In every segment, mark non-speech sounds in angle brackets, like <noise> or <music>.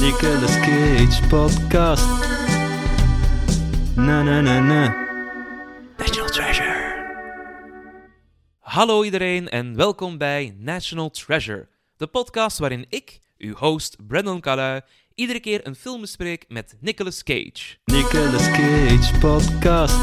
Nicolas Cage podcast. Na na na na. National Treasure. Hallo iedereen en welkom bij National Treasure, de podcast waarin ik, uw host Brandon Calui, iedere keer een film bespreek met Nicolas Cage. Nicolas Cage podcast.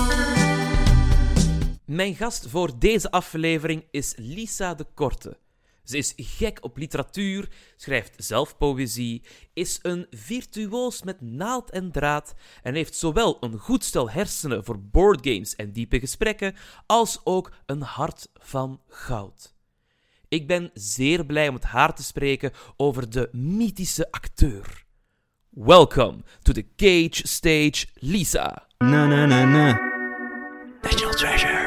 Mijn gast voor deze aflevering is Lisa de Korte. Ze is gek op literatuur, schrijft zelf poëzie, is een virtuoos met naald en draad en heeft zowel een goed stel hersenen voor boardgames en diepe gesprekken, als ook een hart van goud. Ik ben zeer blij om met haar te spreken over de mythische acteur. Welcome to the Cage Stage, Lisa. Na na na na. National Treasure.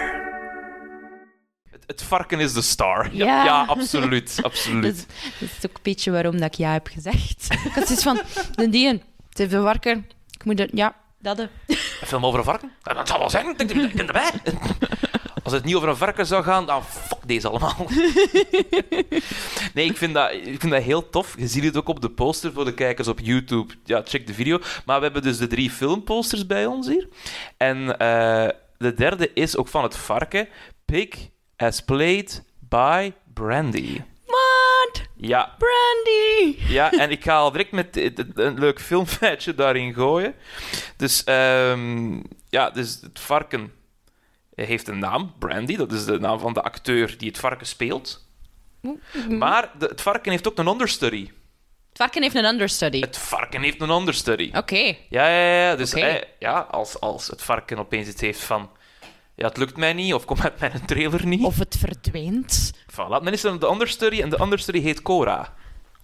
Het, het varken is de star. Ja. ja absoluut. <laughs> absoluut. Dat, is- dat is ook een beetje waarom dat ik ja heb gezegd. <laughs> Ik had zoiets van, de dien, het heeft een warker. Ik moet het, ja, dat. eh. Een film over een varken? Dat zal wel zijn. Ik ben erbij. <laughs> Als het niet over een varken zou gaan, dan fuck deze allemaal. Nee, ik vind, dat, ik vind dat heel tof. Je ziet het ook op de poster voor de kijkers op YouTube. Ja, check de video. Maar we hebben dus de drie filmposters bij ons hier. En eh, de derde is ook van het varken. Pig as played by Brandy. What? Ja, Brandy! ja, en ik ga al direct met een leuk filmfeitje daarin gooien. Dus, ehm, ja, dus het varken heeft een naam, Brandy. Dat is de naam van de acteur die het varken speelt. Maar de- het varken heeft ook een understudy. Het varken heeft een understudy. Het varken heeft een understudy. Oké. Ja, ja, ja. Dus eh, ja, als, als het varken opeens iets heeft van... Ja, het lukt mij niet, of komt met mijn trailer niet. Of het verdwijnt. Voilà, dan is er de understudy, en de understudy heet Cora.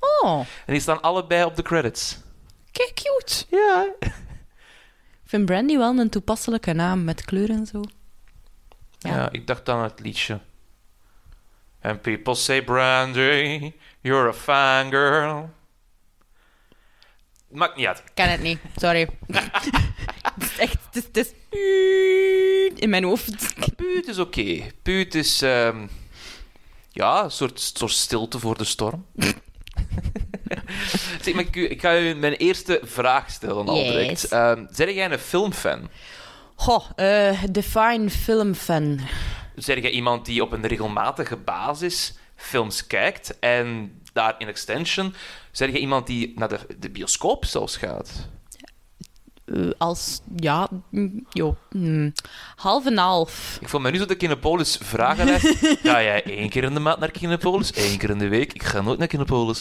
Oh, En die staan allebei op de credits. kijk, cute. Ja, Ik vind Brandy wel een toepasselijke naam met kleur en zo. Ja. Ja. ik dacht aan het liedje. And people say, Brandy, you're a fangirl. Maakt niet uit. Ik ken het niet, sorry. <laughs> is echt, het is, het is in mijn hoofd. Puut is oké. Puut is... ehm, ja, een soort, soort stilte voor de storm. <laughs> zeg, maar ik, ik ga u mijn eerste vraag stellen al Yes. direct. Ehm zeg jij een filmfan? Goh, eh define filmfan. Zeg jij iemand die op een regelmatige basis films kijkt en daar in extension... Zeg jij iemand die naar de, de bioscoop zelfs gaat? Eh, als, ja, mm, jo, mm, half en half. Ik voel me nu zo de Kinepolis vragenlijst. <laughs> Ga jij één keer in de maand naar Kinepolis? Eén keer in de week? Ik ga nooit naar Kinepolis.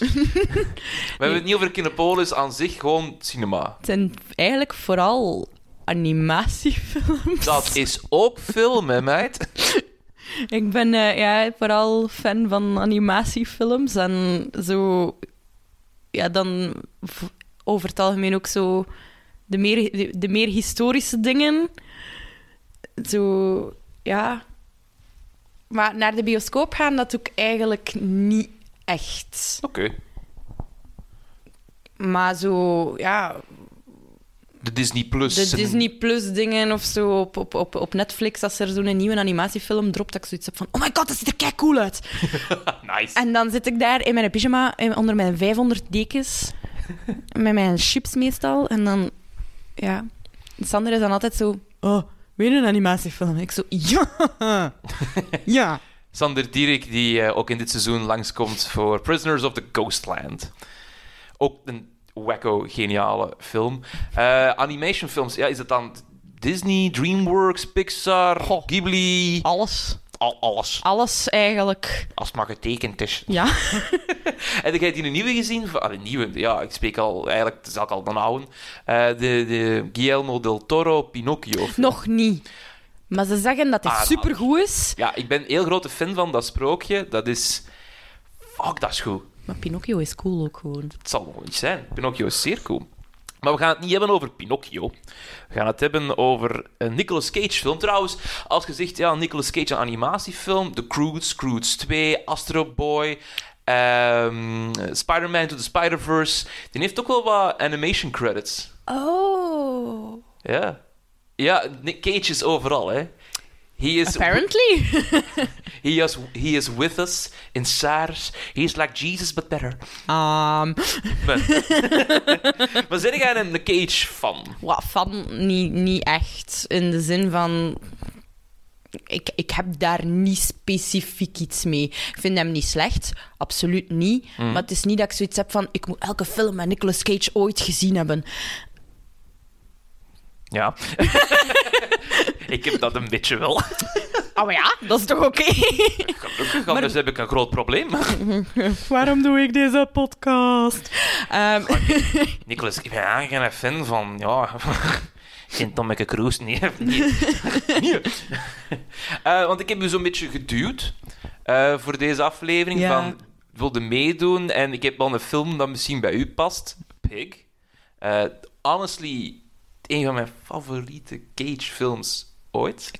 <laughs> We hebben het niet over Kinepolis aan zich, gewoon cinema. Het zijn eigenlijk vooral animatiefilms. Dat is ook film, hè, meid? <laughs> Ik ben eh, ja, vooral fan van animatiefilms en zo... Ja, dan over het algemeen ook zo de meer, de, de meer historische dingen. Zo, ja... Maar naar de bioscoop gaan, dat doe ik eigenlijk niet echt. Oké. Maar zo, ja, De Disney Plus. de Disney Plus dingen of zo op, op, op, op Netflix, als er zo'n nieuwe animatiefilm dropt, dat ik zoiets heb van, oh my god, dat ziet er kei cool uit. <laughs> Nice. En dan zit ik daar in mijn pyjama, onder mijn 500 dekens, met mijn chips meestal, en dan, ja, Sander is dan altijd zo, oh, weer een animatiefilm. Ik zo, ja, <laughs> ja. Sander Dierik, die eh, ook in dit seizoen langskomt voor Prisoners of the Ghostland. Ook een wacko geniale film. Eh animationfilms, ja, is het dan Disney, DreamWorks, Pixar, Goh. Ghibli? Alles, Al, alles. alles eigenlijk, Als het maar getekend is. ja. <laughs> Heb jij die een nieuwe gezien? Van- ah, een nieuwe, ja, ik spreek al, eigenlijk, het is ook al een oude. Eh, de, de Guillermo del Toro Pinocchio. film. Nog niet. Maar ze zeggen dat het Aanrader. supergoed is. Ja, ik ben een heel grote fan van dat sprookje. Dat is... Fuck, dat is goed. Maar Pinocchio is cool ook gewoon. Het zal wel iets zijn. Pinocchio is zeer cool. Maar we gaan het niet hebben over Pinocchio. We gaan het hebben over een Nicolas Cage film. Trouwens, als je zegt, ja, Nicolas Cage, een animatiefilm. The Croods, Croods 2, Astro Boy... ehm, Spider-Man to the Spider-Verse. Die heeft ook wel wat animation credits. Oh. Ja. Ja, Nick Cage is overal, hè. He is, Apparently. <laughs> he is, he is with us in SARS. He is like Jesus, but better. Um, <laughs> <laughs> Maar, maar zijn jij een Cage-fan? wat van, niet, niet echt. In de zin van... Ik, ik heb daar niet specifiek iets mee. Ik vind hem niet slecht, absoluut niet. Maar het is niet dat ik zoiets heb van... Ik moet elke film met Nicolas Cage ooit gezien hebben. Ja. <laughs> ik heb dat een beetje wel. Oh maar ja, dat is toch oké? Gelukkig, anders heb ik een groot probleem. <laughs> Waarom doe ik deze podcast? Ehm, <laughs> Nicolas, ik ben eigenlijk geen fan van... Ja... Geen Tommeke Cruise, nee. nee. Nee. Eh, want ik heb u zo'n beetje geduwd eh, voor deze aflevering. Ja. Van, wilde meedoen en ik heb al een film dat misschien bij u past. Pig. Eh, honestly, een van mijn favoriete Cage-films ooit.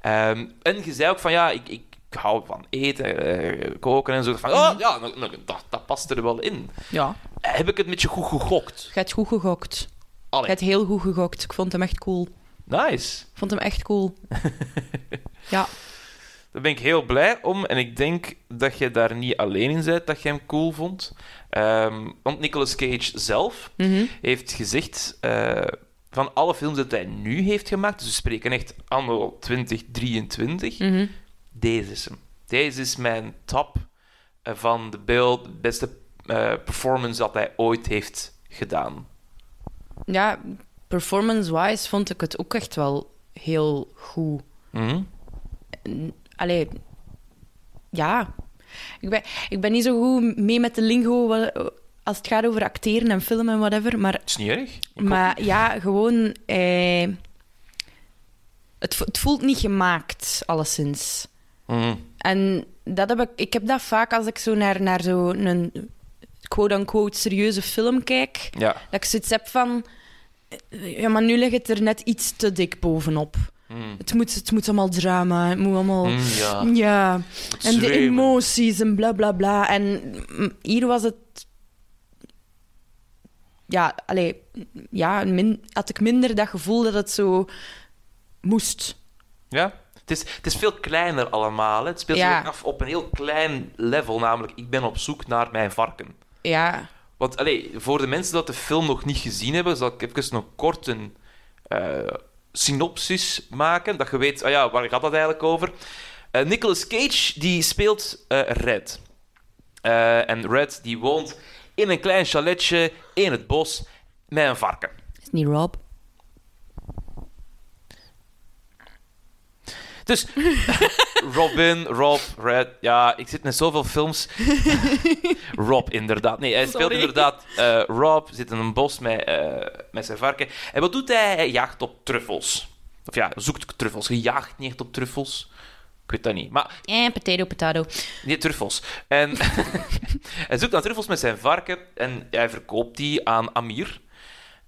Ehm, en je zei ook van, ja, ik, ik hou van eten, eh, koken en zo. Van, oh, ja, nou, nou, dat, dat past er wel in. ja, Heb ik het met je goed gegokt? je hebt goed gegokt. Je hebt heel goed gegokt. Ik vond hem echt cool. nice. Ik vond hem echt cool. <laughs> ja. Daar ben ik heel blij om. En ik denk dat je daar niet alleen in bent dat je hem cool vond. Ehm, want Nicolas Cage zelf Mhm. heeft gezegd... eh, van alle films dat hij nu heeft gemaakt... Dus we spreken echt anno 2023... Mhm. Deze is hem. Deze is mijn top eh, van de beeld, beste eh, performance dat hij ooit heeft gedaan. Ja, performance-wise vond ik het ook echt wel heel goed. Mhm. Allee, ja. Ik ben, ik ben niet zo goed mee met de lingo als het gaat over acteren en filmen en whatever, maar, Het is niet erg. Maar ja, gewoon... Eh, het, het voelt niet gemaakt, alleszins. Mhm. En dat heb ik, ik heb dat vaak als ik zo naar, naar zo'n quote-unquote serieuze film kijk. Ja. Dat ik zoiets heb van... eh, Ja, maar nu ligt het er net iets te dik bovenop. Mhm. Het moet, het moet allemaal drama, het moet allemaal... Mm, ja. Ja, en de emoties en bla bla bla. En mm, hier was het... Ja, allee, ja, min, had ik minder dat gevoel dat het zo moest. Ja, het is, het is veel kleiner allemaal. hè. Het speelt Ja. zich af op een heel klein level, namelijk ik ben op zoek naar mijn varken. Ja, Want allee, voor de mensen dat de film nog niet gezien hebben, zal ik even een korte eh, synopsis maken, dat je weet, ah ja, waar gaat dat eigenlijk over? Eh, Nicolas Cage die speelt eh, Red. En Red die woont in een klein chaletje in het bos met een varken. is niet Rob. Dus <laughs> Robin, Rob, Red. Ja, ik zit met zoveel films. <laughs> Rob, inderdaad. Nee, hij speelt Sorry. inderdaad. eh, Rob zit in een bos met, eh, met zijn varken. En wat doet hij? Hij jaagt op truffels. Of ja, zoekt truffels. Je jaagt niet echt op truffels. Ik weet dat niet. Maar Eh, potato, potato. Nee, truffels. En <laughs> hij zoekt naar truffels met zijn varken en hij verkoopt die aan Amir.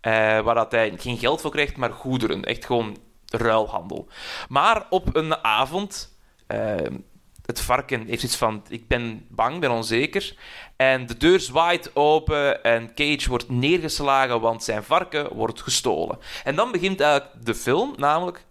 eh, waar dat hij geen geld voor krijgt, maar goederen. Echt gewoon ruilhandel. Maar op een avond, eh, het varken heeft iets van: ik ben bang, ben onzeker. En de deur zwaait open en Cage wordt neergeslagen, want zijn varken wordt gestolen. En dan begint eigenlijk de film, namelijk: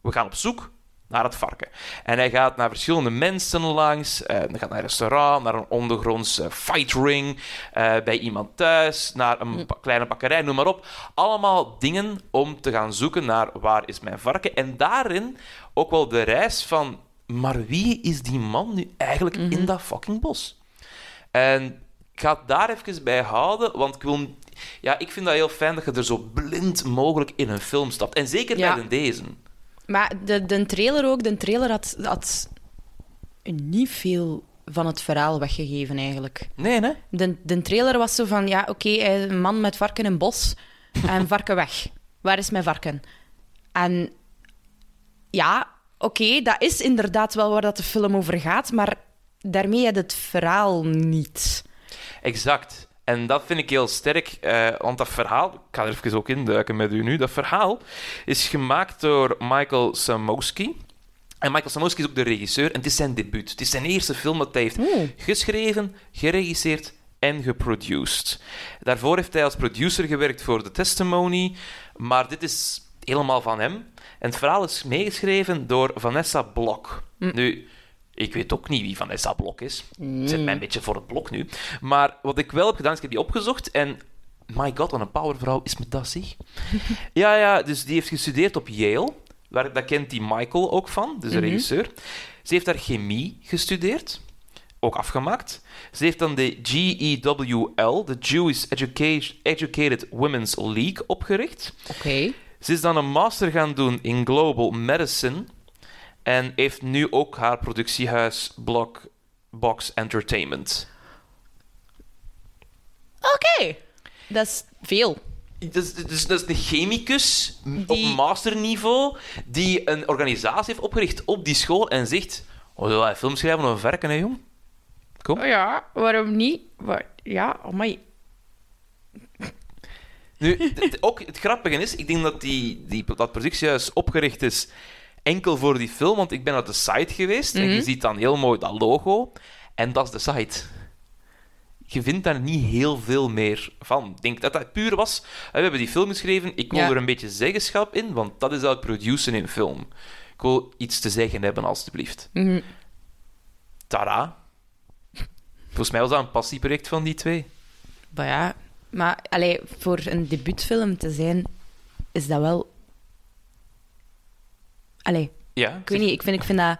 we gaan op zoek naar het varken. En hij gaat naar verschillende mensen langs. eh, hij gaat naar een restaurant, naar een ondergronds eh, fight ring, eh, bij iemand thuis, naar een pa- kleine bakkerij, noem maar op. Allemaal dingen om te gaan zoeken naar waar is mijn varken. En daarin ook wel de reis van, maar wie is die man nu eigenlijk in dat fucking bos? En ik ga het daar even bij houden, want ik wil... Ja, ik vind dat heel fijn dat je er zo blind mogelijk in een film stapt. En zeker Ja. bij deze. Maar de, de trailer ook, de trailer had, had niet veel van het verhaal weggegeven eigenlijk. Nee, hè? De, de trailer was zo van, ja, oké, is een man met varken in bos en <laughs> varken weg. Waar is mijn varken? En ja, oké, dat is inderdaad wel waar dat de film over gaat, maar daarmee had het verhaal niet. Exact. En dat vind ik heel sterk, eh, want dat verhaal, ik ga er even ook induiken met u nu, dat verhaal is gemaakt door Michael Samowski. En Michael Samowski is ook de regisseur en het is zijn debuut. Het is zijn eerste film dat hij heeft Oeh. geschreven, geregisseerd en geproduced. Daarvoor heeft hij als producer gewerkt voor The Testimony, maar dit is helemaal van hem. En het verhaal is meegeschreven door Vanessa Blok. Nu, ik weet ook niet wie Vanessa Blok is. Zit mij een beetje voor het blok nu. Maar wat ik wel heb gedaan, is ik heb die opgezocht en... My god, wat een powervrouw is met dat, zeg. <laughs> ja, ja, dus die heeft gestudeerd op Yale. Waar, daar kent die Michael ook van, dus de regisseur. Ze heeft daar chemie gestudeerd ook afgemaakt. Ze heeft dan de GEWL, de Jewish Educa- Educated Women's League, opgericht. Oké. Ze is dan een master gaan doen in Global Medicine en heeft nu ook haar productiehuis Block Box Entertainment. Oké. Dat is veel. Dus, dus dat is een chemicus op masterniveau die een organisatie heeft opgericht op die school en zegt: Oh, wil jij film schrijven of werken, hè, jong? Kom. Oh ja, waarom niet? Waar, ja, oh my. Nu, ook het grappige is, ik denk dat die, die, dat productiehuis opgericht is enkel voor die film, want ik ben op de site geweest en je ziet dan heel mooi dat logo en dat is de site. Je vindt daar niet heel veel meer van. Ik denk dat dat puur was. eh, We hebben die film geschreven, ik wil Ja. er een beetje zeggenschap in, want dat is dat produceren in film. Ik wil iets te zeggen hebben, alstublieft. Mhm. Tada. Volgens mij was dat een passieproject van die twee. Maar ja, maar allee, voor een debuutfilm te zijn, is dat wel. Allee, Ja, ik weet niet, ik vind, ik vind dat.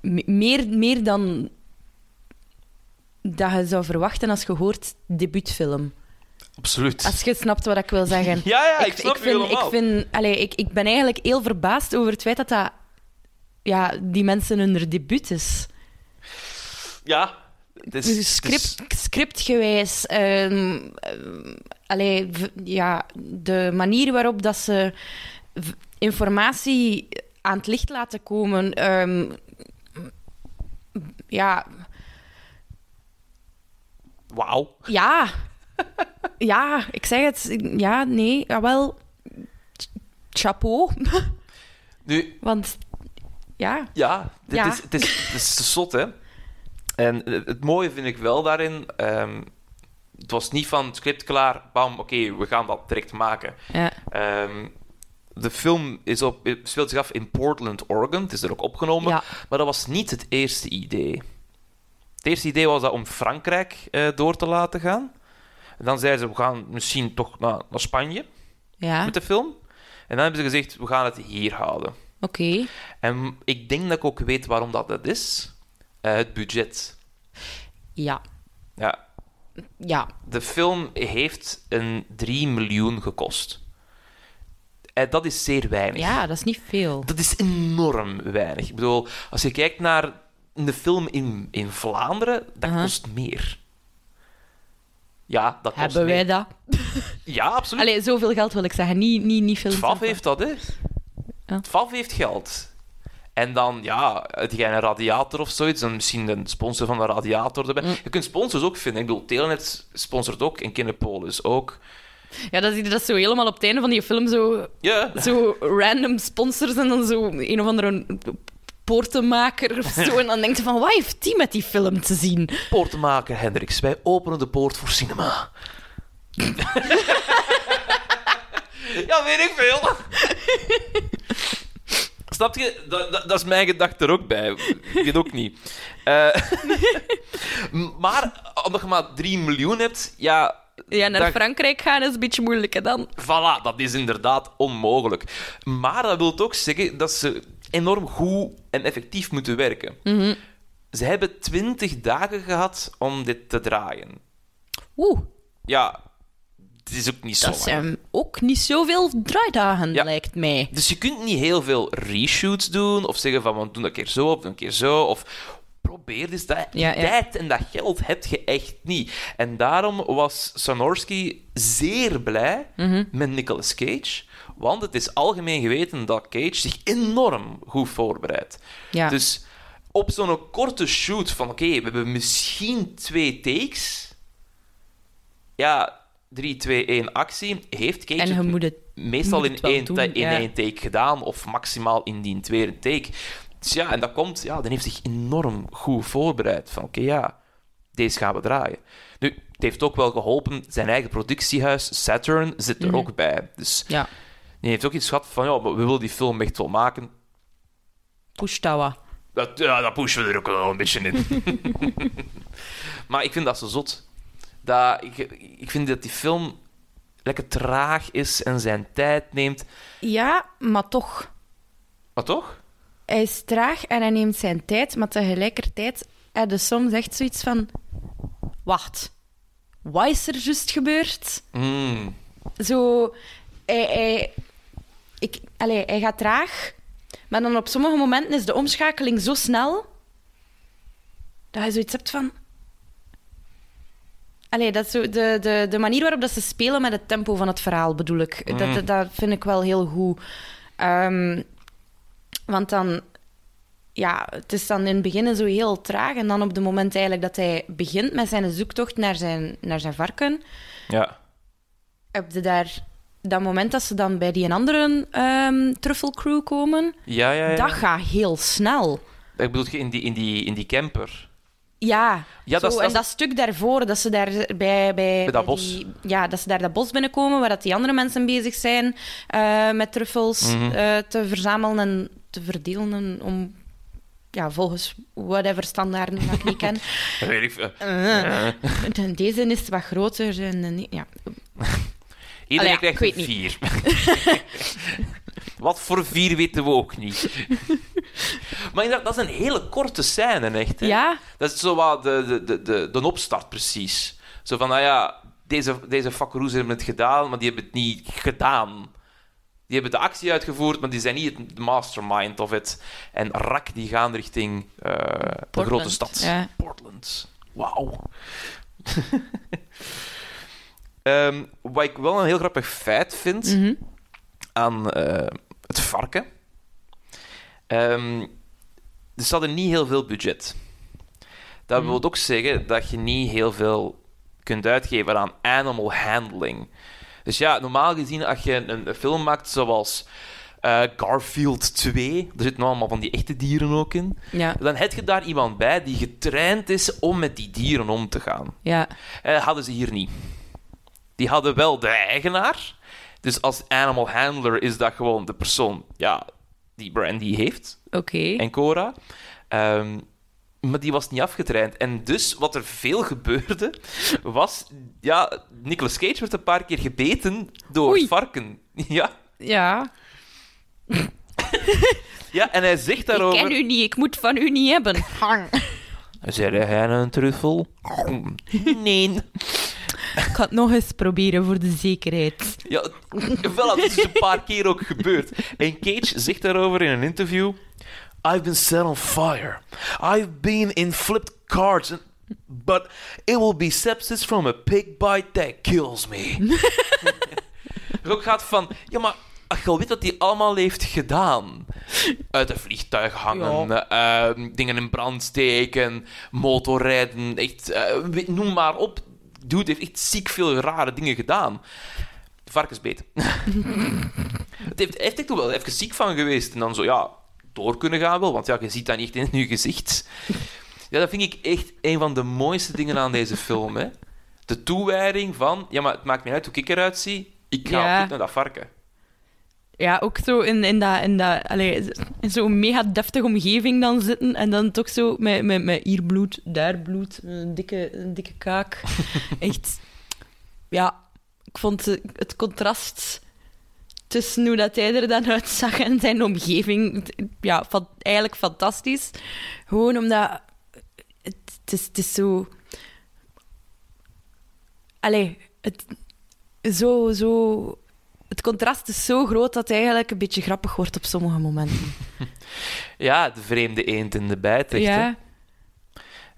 me- Meer, meer dan dat je zou verwachten als je hoort debuutfilm. absoluut. Als je snapt wat ik wil zeggen. <laughs> Ja, ja, ik snap je vind, helemaal. ik, vind, allee, ik, ik ben eigenlijk heel verbaasd over het feit dat dat ja, die mensen hun debuut is. Ja. Is, Dus is- script, scriptgewijs. allee, v- ja, de manier waarop dat ze informatie aan het licht laten komen. ehm, ja, Wauw. ja. <laughs> ja, ik zeg het. Ja, nee, jawel. Chapeau. <laughs> Nu, Want, ja. Ja, dit Ja. Is, het, is, het is zot, hè. En het mooie vind ik wel daarin... ehm, het was niet van het script klaar, bam, oké, we gaan dat direct maken. ja. Ehm, de film is op, speelt zich af in Portland, Oregon. Het is er ook opgenomen. Ja. Maar dat was niet het eerste idee. Het eerste idee was dat om Frankrijk eh, door te laten gaan. En dan zeiden ze, we gaan misschien toch naar, naar Spanje Ja, met de film. En dan hebben ze gezegd, we gaan het hier houden. oké. En ik denk dat ik ook weet waarom dat, dat is. Eh, het budget. Ja. Ja, Ja. de film heeft een 3 miljoen gekost. En dat is zeer weinig. ja, dat is niet veel. Dat is enorm weinig. Ik bedoel, als je kijkt naar de film in, in Vlaanderen, dat Aha. kost meer. Ja, dat kost Hebben wij dat? <laughs> Ja, absoluut. Allee, zoveel geld wil ik zeggen. Niet, niet, niet veel. FAF heeft dat, hè. Ja. FAF heeft geld. En dan, ja, heb jij een radiator of zoiets, dan misschien een sponsor van een radiator erbij. Mm. Je kunt sponsors ook vinden. Ik bedoel, Telenet sponsort ook en Kinepolis ook. Ja, dat zie je dat zo helemaal op het einde van die film zo, Ja, zo random sponsors en dan zo een of andere poortenmaker of zo. En dan denkt je van, wat heeft die met die film te zien? poortenmaker Hendricks, wij openen de poort voor cinema. <laughs> ja, weet ik veel. Snap je? Dat, dat, dat is mijn gedachte er ook bij. Ik weet ook niet. Eh, <laughs> maar, omdat je maar 3 miljoen hebt, ja... Ja, naar Frankrijk gaan is een beetje moeilijk, hè, dan. Voilà, dat is inderdaad onmogelijk. Maar dat wil ook zeggen dat ze enorm goed en effectief moeten werken. Ze hebben 20 dagen gehad om dit te draaien. Oeh, Ja, het is ook niet zo dat lang. zijn ook niet zoveel draaidagen, Ja. lijkt mij. Dus je kunt niet heel veel reshoots doen, of zeggen van, we doen dat een keer zo, of een keer zo, of probeer dus dat. Die Ja, ja. tijd en dat geld heb je echt niet. En daarom was Sonorski zeer blij Mhm. met Nicolas Cage, want het is algemeen geweten dat Cage zich enorm goed voorbereidt. Ja. Dus op zo'n korte shoot van, oké, we hebben misschien twee takes, ja, 3, 2, 1 actie, heeft Cage En het meestal in één, doen, in ja. één take gedaan, of maximaal in die tweede take. Dus ja, en dat komt, ja, dan heeft zich enorm goed voorbereid. Van oké, ja, deze gaan we draaien. Nu, het heeft ook wel geholpen, zijn eigen productiehuis, Saturn, zit er Mhm. ook bij. Dus Ja, die heeft ook iets gehad van, ja, we willen die film echt wel maken. push dat wat. Dat, ja, dat pushen we er ook wel een beetje in. <laughs> maar ik vind dat zo zot. Dat, ik, ik vind dat die film lekker traag is en zijn tijd neemt. Ja, maar toch. Maar toch? Hij is traag en hij neemt zijn tijd, maar tegelijkertijd heb je soms echt zoiets van... Wacht, wat is er juist gebeurd? Mm. Zo... Hij, hij, ik, allee, hij gaat traag, maar dan op sommige momenten is de omschakeling zo snel dat je zoiets hebt van... Allee, dat zo de, de, de manier waarop dat ze spelen met het tempo van het verhaal, bedoel ik. Mm. Dat, dat, dat vind ik wel heel goed. Ehm, want dan... Ja, het is dan in het begin zo heel traag. En dan op het moment eigenlijk dat hij begint met zijn zoektocht naar zijn, naar zijn varken Ja. heb je daar dat moment dat ze dan bij die andere ehm truffelcrew komen, Ja, ja, ja. dat gaat heel snel. Ik bedoel, in die, in die, in die camper. Ja, Ja, zo, en dat stuk daarvoor, dat ze daar bij... Bij, dat bos. die- ja, dat ze daar dat bos binnenkomen, waar dat die andere mensen bezig zijn eh, met truffels eh, te verzamelen en te verdelen en om... Ja, volgens whatever standaarden dat ik niet ken. <laughs> Weet ik veel. Eh, en Deze is wat groter. En, en- ja. Iedereen ja, krijgt een vier. <laughs> Wat voor vier weten we ook niet. <laughs> maar dat is een hele korte scène, echt. Hè? ja, Dat is zo wat de, de, de, de, de opstart, precies. Zo van, nou ja, deze, deze hebben het gedaan, maar die hebben het niet gedaan. Die hebben de actie uitgevoerd, maar die zijn niet het mastermind of het. En rak, die gaan richting eh, de grote stad. ja. Portland. Wauw. <laughs> Ehm, wat ik wel een heel grappig feit vind mhm. aan eh, het varken. Ehm, er staat er niet heel veel budget. Dat Mhm. wil ook zeggen dat je niet heel veel kunt uitgeven aan animal handling. Dus ja, normaal gezien, als je een, een film maakt zoals eh, Garfield 2, er zitten allemaal van die echte dieren ook in, ja, dan heb je daar iemand bij die getraind is om met die dieren om te gaan. ja. Eh, hadden ze hier niet. Die hadden wel de eigenaar. Dus als animal handler is dat gewoon de persoon ja, die Brandy heeft Oké. en Cora. Ehm, maar die was niet afgetraind. En dus wat er veel gebeurde, was... Ja, Nicolas Cage werd een paar keer gebeten door Oei. het varken. <laughs> Ja, Ja. <laughs> ja, en hij zegt Ik daarover... ken u niet, ik moet van u niet hebben. Hang. Zei hij een truffel? Nee. Ik ga het nog eens proberen voor de zekerheid. Ja, wel, dat is dus een paar keer ook gebeurd. En Cage zegt daarover in een interview... I've been set on fire. I've been in flipped cards. and- But it will be sepsis from a pig bite that kills me. <laughs> Ook gaat van... Ja, maar als je al weet wat hij allemaal heeft gedaan... Uit een vliegtuig hangen, ehm, dingen in brand steken, motorrijden, echt... weet- noem maar op. Dude heeft echt ziek veel rare dingen gedaan. Varkensbeet. <laughs> het heeft, heeft echt wel even ziek van geweest. En dan zo, ja, door kunnen gaan wel. Want ja, je ziet dat niet echt in je gezicht. Ja, dat vind ik echt een van de mooiste dingen aan deze film. Hè. De toewijding van... Ja, maar het maakt niet uit hoe ik eruit zie. Ik ga Ja. op naar dat varken. Ja, ook zo in, in, dat, in, dat, allee, in zo'n mega deftige omgeving dan zitten en dan toch zo met, met, met hier bloed, daar bloed, een dikke, een dikke kaak. <laughs> Echt, ja, ik vond het contrast tussen hoe dat hij er dan uitzag en zijn omgeving, ja, van, eigenlijk fantastisch. Gewoon omdat het, het, is, het is zo... Allee, het, zo, zo... Het contrast is zo groot dat het eigenlijk een beetje grappig wordt op sommige momenten. <laughs> Ja, de vreemde eend in de bijt. echt, ja,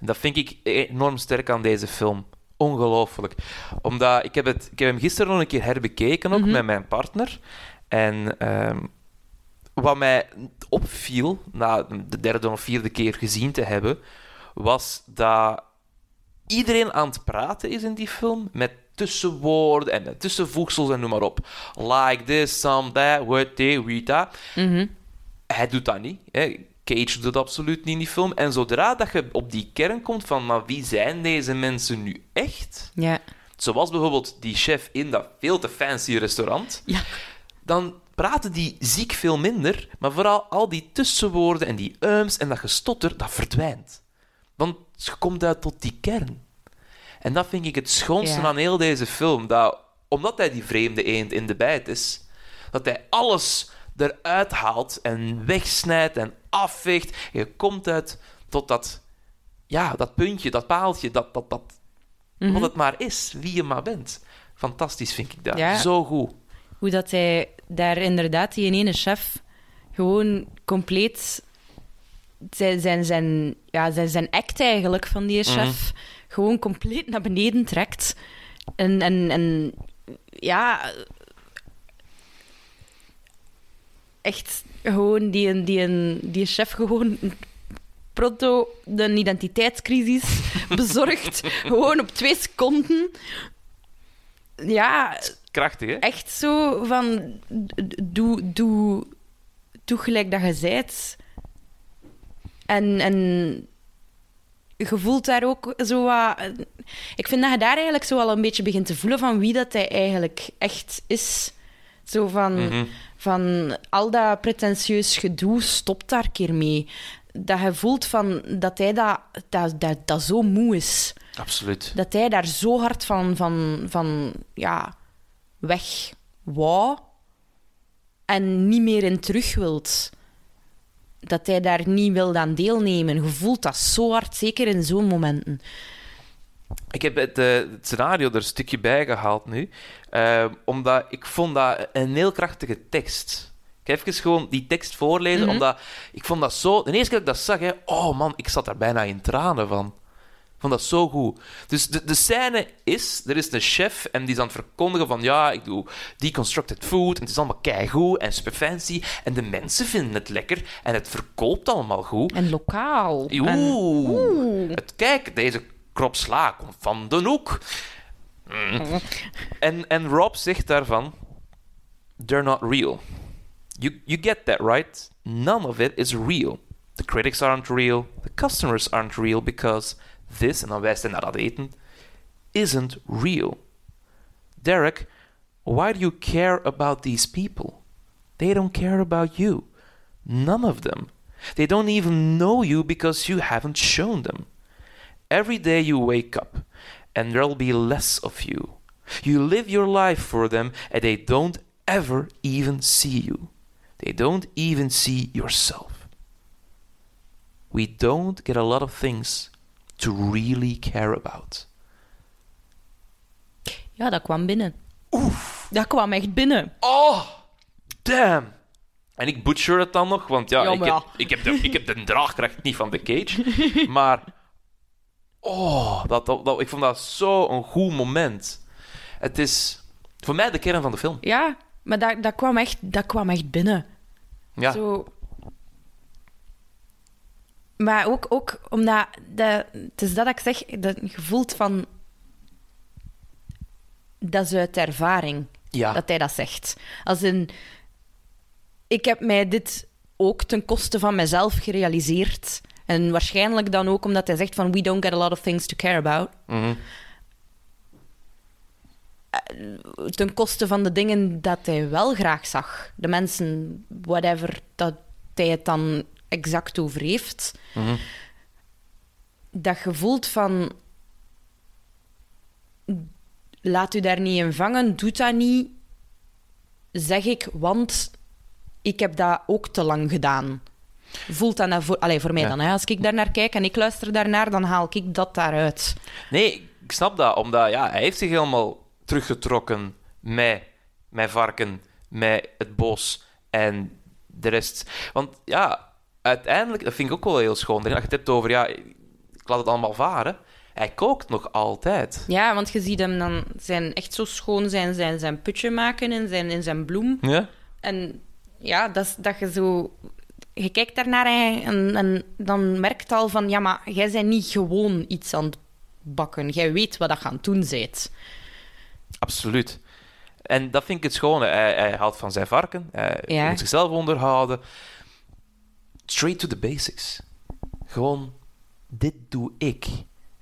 dat vind ik enorm sterk aan deze film. Ongelooflijk. Omdat ik heb, het, ik heb hem gisteren nog een keer herbekeken, ook Mhm. met mijn partner. En ehm, wat mij opviel, na de derde of vierde keer gezien te hebben, was dat iedereen aan het praten is in die film met tussenwoorden en met tussenvoegsels en noem maar op. Like this, some, that, what, they, we, that. Mhm. Hij doet dat niet. Hè. Cage doet dat absoluut niet in die film. En zodra dat je op die kern komt van, maar wie zijn deze mensen nu echt? Ja. Zoals bijvoorbeeld die chef in dat veel te fancy restaurant. Ja. Dan praten die ziek veel minder, maar vooral al die tussenwoorden en die ums en dat gestotter, dat verdwijnt. Want je komt uit tot die kern. En dat vind ik het schoonste Ja. aan heel deze film. Dat, omdat hij die vreemde eend in de bijt is, dat hij alles eruit haalt en wegsnijdt en afveegt. Je komt uit tot dat, ja, dat puntje, dat paaltje, dat, dat, dat, wat het maar is, wie je maar bent. Fantastisch vind ik dat. Ja. Zo goed. Hoe dat hij daar inderdaad, die ene chef, gewoon compleet zijn, zijn, zijn, ja, zijn, zijn act eigenlijk van die chef gewoon compleet naar beneden trekt. En, en, en ja, echt gewoon die, die, die chef gewoon pronto een identiteitscrisis <laughs> bezorgt. gewoon op twee seconden. Ja, Krachtig, hè? echt zo van... doe, doe gelijk dat je zijt. En, en je voelt daar ook zo wat... Ik vind dat je daar eigenlijk zo al een beetje begint te voelen van wie dat hij eigenlijk echt is. Zo van, Mhm. Van al dat pretentieus gedoe, stopt daar een keer mee. Dat je voelt van dat hij dat, dat, dat, dat zo moe is Absoluut. dat hij daar zo hard van, van, van ja, weg wou en niet meer in terug wilt. Dat hij daar niet wil aan deelnemen. Je voelt dat zo hard, zeker in zo'n momenten. Ik heb het, eh, het scenario er een stukje bij gehaald nu, eh, omdat ik vond dat een heel krachtige tekst. Ik ga even gewoon die tekst voorlezen, Mhm. omdat ik vond dat zo... De eerste keer dat ik dat zag, hè, oh man, ik zat daar bijna in tranen van. Ik vond dat zo goed. Dus de, de scène is, er is een chef en die is aan het verkondigen van ja, ik doe deconstructed food en het is allemaal keigoed en super fancy en de mensen vinden het lekker en het verkoopt allemaal goed. En lokaal. Oeh. En- Oeh. Het, kijk, deze krop sla van de hoek. Mm. En, en Rob zegt daarvan... They're not real. You, you get that, right? None of it is real. The critics aren't real. The customers aren't real because this, en dan wijst hij naar dat eten, isn't real. Derek, why do you care about these people? They don't care about you. None of them. They don't even know you because you haven't shown them. Every day you wake up, and there'll be less of you. You live your life for them, and they don't ever even see you. They don't even see yourself. We don't get a lot of things to really care about. Ja, dat kwam binnen. Oef. Dat kwam echt binnen. Oh, damn. En ik butcher het dan nog, want ja, Ja, ik, heb, ja. ik, heb de, ik heb de draagkracht niet van de cage. maar, oh, dat, dat, dat- ik vond dat zo een goed moment. Het is voor mij de kern van de film. Ja, maar dat, dat, kwam, echt, dat kwam echt binnen. Ja, Zo. Maar ook, ook omdat... Dat, het is dat ik zeg, dat je voelt van... Dat is uit ervaring ja. dat hij dat zegt. Als in... Ik heb mij dit ook ten koste van mezelf gerealiseerd. En waarschijnlijk dan ook omdat hij zegt van... We don't get a lot of things to care about. Mhm. ten koste van de dingen dat hij wel graag zag. De mensen, whatever dat hij het dan exact over heeft. Mhm. Dat je voelt van... Laat u daar niet in vangen, doe dat niet. Zeg ik, want ik heb dat ook te lang gedaan. Voelt dat nou voor, allee, voor mij Ja. dan. Hè? Als ik daar naar kijk en ik luister daarnaar, dan haal ik dat daaruit. Nee, ik snap dat, omdat ja, hij heeft zich helemaal teruggetrokken met mijn varken, met het bos en de rest. Want ja, uiteindelijk, dat vind ik ook wel heel schoon. Als je het hebt over, ja, ik laat het allemaal varen. Hij kookt nog altijd. Ja, want je ziet hem dan zijn echt zo schoon zijn, zijn, zijn putje maken in zijn, in zijn bloem. Ja? En ja, dat, dat je zo... Je kijkt daarnaar en, en, dan merkt al van... Ja, maar jij bent niet gewoon iets aan het bakken. Jij weet wat dat aan het doen bent. Absoluut. En dat vind ik het schone. Hij, hij houdt van zijn varken. Hij Ja. moet zichzelf onderhouden. Straight to the basics. Gewoon, dit doe ik.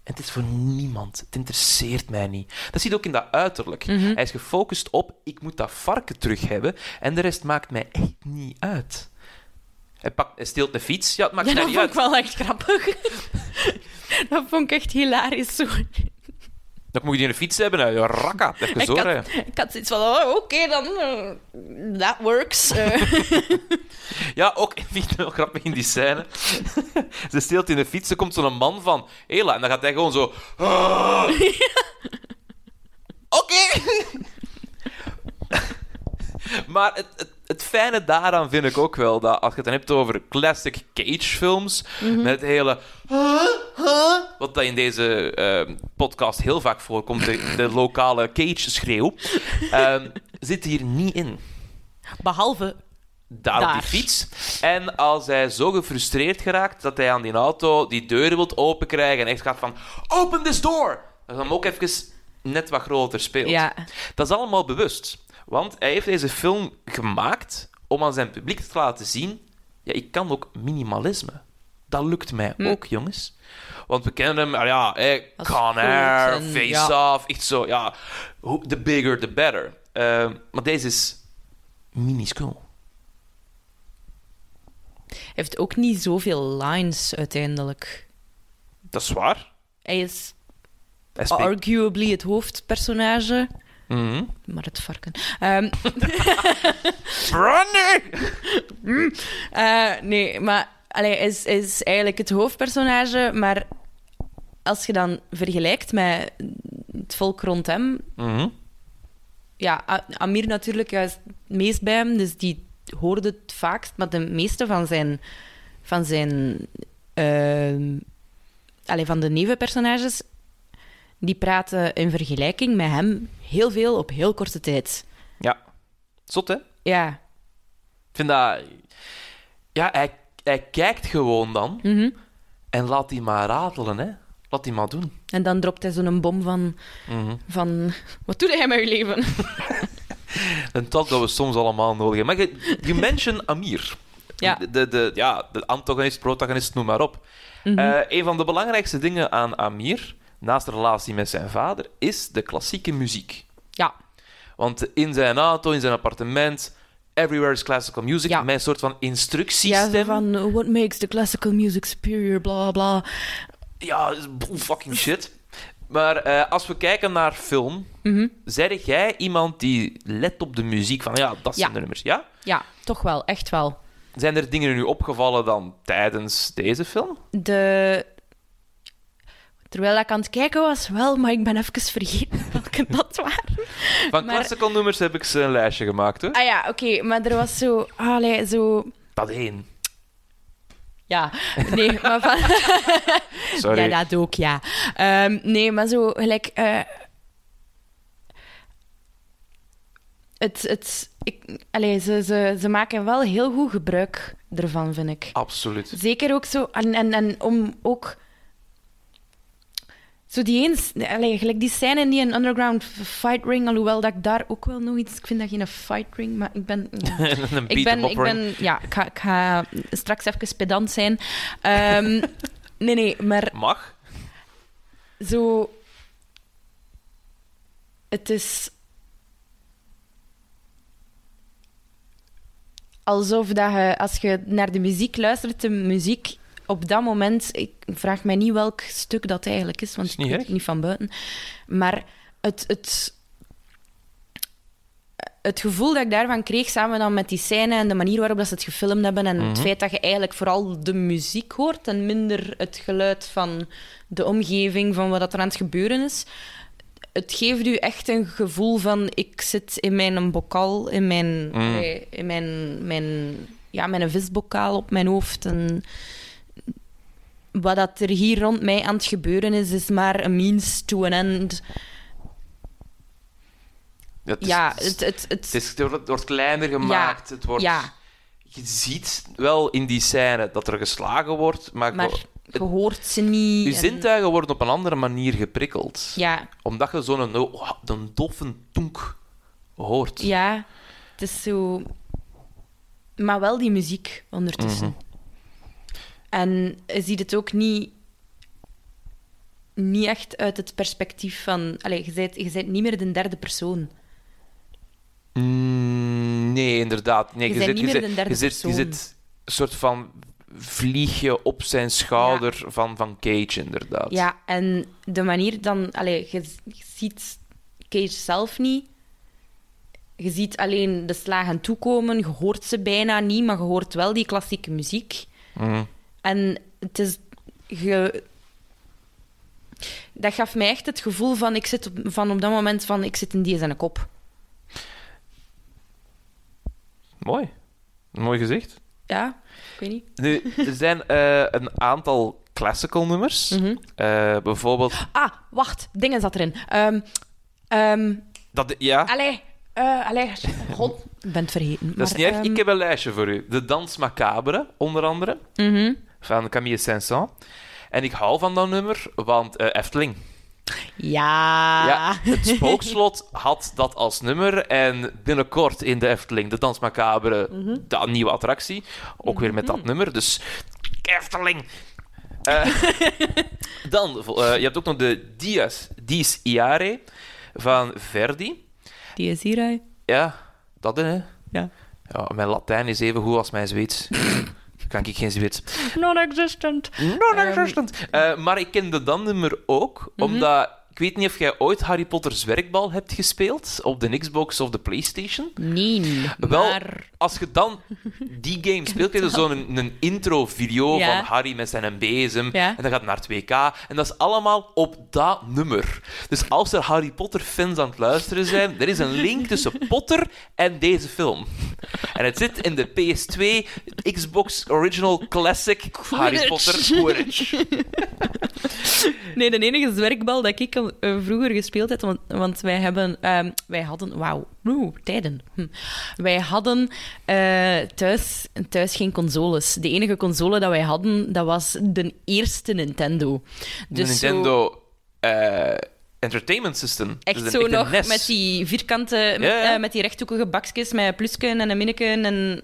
En het is voor niemand. Het interesseert mij niet. Dat je ook in dat uiterlijk. Mhm. Hij is gefocust op, ik moet dat varken terug hebben. En de rest maakt mij echt niet uit. Hij, pakt, hij steelt een fiets. Ja, het maakt Ja, dat niet vond ik uit. wel echt grappig. <laughs> dat vond ik echt hilarisch. Zo. Dan moet je een fiets hebben. Ja, rakka. Even Ik zo had, ik had zoiets van, oh, oké, dan... eh, that works. <laughs> Eh, <laughs> Ja, ook vind ik wel grappig in die scène. ze steelt in de fiets, er komt zo'n man van Hela en dan gaat hij gewoon zo. Oké! maar het, het, het fijne daaraan vind ik ook wel dat als je het dan hebt over classic Cage-films, met het hele. Wat dat in deze eh, podcast heel vaak voorkomt, de, de lokale Cage-schreeuw, <laughs> ehm, zit hier niet in behalve... daar, op die fiets. En als hij zo gefrustreerd geraakt dat hij aan die auto die deuren wilt openkrijgen en echt gaat van open this door, dat hij hem ook even net wat groter speelt. Ja. Dat is allemaal bewust. Want hij heeft deze film gemaakt om aan zijn publiek te laten zien ja, ik kan ook minimalisme. Dat lukt mij Hm. ook, jongens. Want we kennen hem, ah ja, hey, Con Air, en- Face ja. Off, echt zo, ja, the bigger the better. Eh, maar deze is minuscuul. Hij heeft ook niet zoveel lines uiteindelijk. Dat is waar. Hij is Hij arguably het hoofdpersonage, Mhm. maar het varken. <laughs> Brandy! eh, nee, maar allee, is, is eigenlijk het hoofdpersonage, maar als je dan vergelijkt met het volk rond hem, Mhm. ja, Amir natuurlijk juist het meest bij hem, dus die hoorde het vaakst, maar de meeste van zijn, van zijn, allee, van de nevenpersonages, die praten in vergelijking met hem heel veel op heel korte tijd. Ja. Zot, hè? Ik Ja. vind dat... Ja, hij, hij kijkt gewoon dan mhm. en laat die maar ratelen, hè. Laat die maar doen. En dan dropt hij zo'n bom van, Mhm. van... Wat doe jij met je leven? <laughs> Een talk dat we soms allemaal nodig hebben. Maar je, je mention Amir. Ja. De, de, de- ja, de antagonist, protagonist, noem maar op. Eh, een van de belangrijkste dingen aan Amir, naast de relatie met zijn vader, is de klassieke muziek. Ja. Want in zijn auto, in zijn appartement, everywhere is classical music, Ja. een soort van Ja, instructiestem. zo van, uh, what makes the classical music superior, bla bla. Ja, bull fucking shit. Maar eh, als we kijken naar film, Mhm. zeg jij iemand die let op de muziek van ja, dat zijn Ja. de nummers, ja? Ja, toch wel, echt wel. Zijn er dingen nu opgevallen dan tijdens deze film? De... Terwijl ik aan het kijken was, wel, maar ik ben even vergeten <laughs> welke dat waren. Van Maar- classical nummers heb ik ze een lijstje gemaakt, hoor. Ah ja, oké, maar er was zo... Allee, zo... Dat één. Ja, nee, maar van... <laughs> Sorry. Ja, dat ook, ja. Ehm, nee, maar zo gelijk... eh, het... het ik, allee, ze, ze, ze maken wel heel goed gebruik ervan, vind ik. Absoluut. Zeker ook zo... En, en, en om ook... Zo die eens... Allee, gelijk die scène in die een underground fight ring, alhoewel dat ik daar ook wel nog iets... Ik vind dat geen fight ring, maar ik ben... <laughs> een Ik ben, ik ben, ja, ik ga, ik ga straks even pedant zijn. Ehm, <laughs> nee, nee, maar Mag. zo. Het is. Alsof dat je, als je naar de muziek luistert, de muziek op dat moment. Ik vraag mij niet welk stuk dat eigenlijk is, want Is ik weet het niet van buiten. Maar het. het het gevoel dat ik daarvan kreeg, samen dan met die scène en de manier waarop dat ze het gefilmd hebben en het Mhm. feit dat je eigenlijk vooral de muziek hoort en minder het geluid van de omgeving, van wat dat er aan het gebeuren is. Het geeft u echt een gevoel van ik zit in mijn bokal, in mijn, Mhm. in mijn, mijn, ja, mijn visbokaal op mijn hoofd. En wat dat er hier rond mij aan het gebeuren is, is maar een means to an end. Ja, het is, Ja, het, het, het, het, het, is- het wordt- kleiner gemaakt. Het wordt, ja. Je ziet wel in die scène dat er geslagen wordt, maar, Maar- je hoort ze niet. Je en- zintuigen worden op een andere manier geprikkeld. Ja, Omdat je zo'n oh, een doffe tonk hoort. ja, het is zo... Maar wel die muziek ondertussen. Mhm. En je ziet het ook niet, niet echt uit het perspectief van... Allee, je bent, je bent niet meer de derde persoon. Mm, nee, inderdaad. Nee, Je je, bent zit, niet je, meer zit, de derde je, zit, je persoon. zit een soort van vliegje op zijn schouder van, van Cage, inderdaad. Ja, en de manier dan... Allee, je, je ziet Cage zelf niet. Je ziet alleen de slagen toekomen. Je hoort ze bijna niet, maar je hoort wel die klassieke muziek. Mhm. En het is... Dat gaf mij echt het gevoel van, ik zit op, van op dat moment van ik zit in die zijn kop. Mooi. Mooi gezegd. Ja, ik weet niet. Nu, er zijn eh, een aantal classical nummers. Mhm. Eh, bijvoorbeeld... Ah, wacht, dingen zat erin. Ehm ehm Dat, ja, allee, eh, allee, god, ik ben het vergeten. dat is maar, niet erg. ehm, Ik heb een lijstje voor u. De Dans Macabre, onder andere, mhm. Van Camille Saint-Saëns. En ik hou van dat nummer, want eh, Efteling. Ja. Ja, <laughs> het Spookslot had dat als nummer. En binnenkort in de Efteling, de Dans Macabre, Mhm. dat nieuwe attractie. Ook weer met dat nummer. Dus Efteling. Eh, <laughs> dan, eh, je hebt ook nog de Dies, Dies Iare van Verdi. Die is hier, hè. Ja, dat hè. Ja. ja. Mijn Latijn is even goed als mijn Zweeds. <laughs> kan ik geen Zweeds. Non-existent. Non-existent. Eh, maar ik kende dat nummer ook, Mhm. omdat... Ik weet niet of jij ooit Harry Potter's werkbal hebt gespeeld op de Xbox of de PlayStation. Nee, Wel, maar... als je dan die game speelt, krijg je zo'n een, intro-video Ja. van Harry met zijn bezem. Ja. En dan gaat het naar 2K. En dat is allemaal op dat nummer. Dus als er Harry Potter-fans aan het luisteren zijn, er is een link tussen Potter en deze film. En het zit in de PS2 Xbox Original Classic Harry Potter Quidditch. Nee, de enige zwerkbal dat ik eh, vroeger gespeeld heb, want, want wij hebben... ehm, wij hadden... Wauw, tijden. Hm. Wij hadden eh, thuis, thuis geen consoles. De enige console dat wij hadden, dat was de eerste Nintendo. De Dus Nintendo eh, Entertainment System. Echt Dus een zo nog NES. met die vierkante, met, met die rechthoekige bakjes met plusken en een minneken en...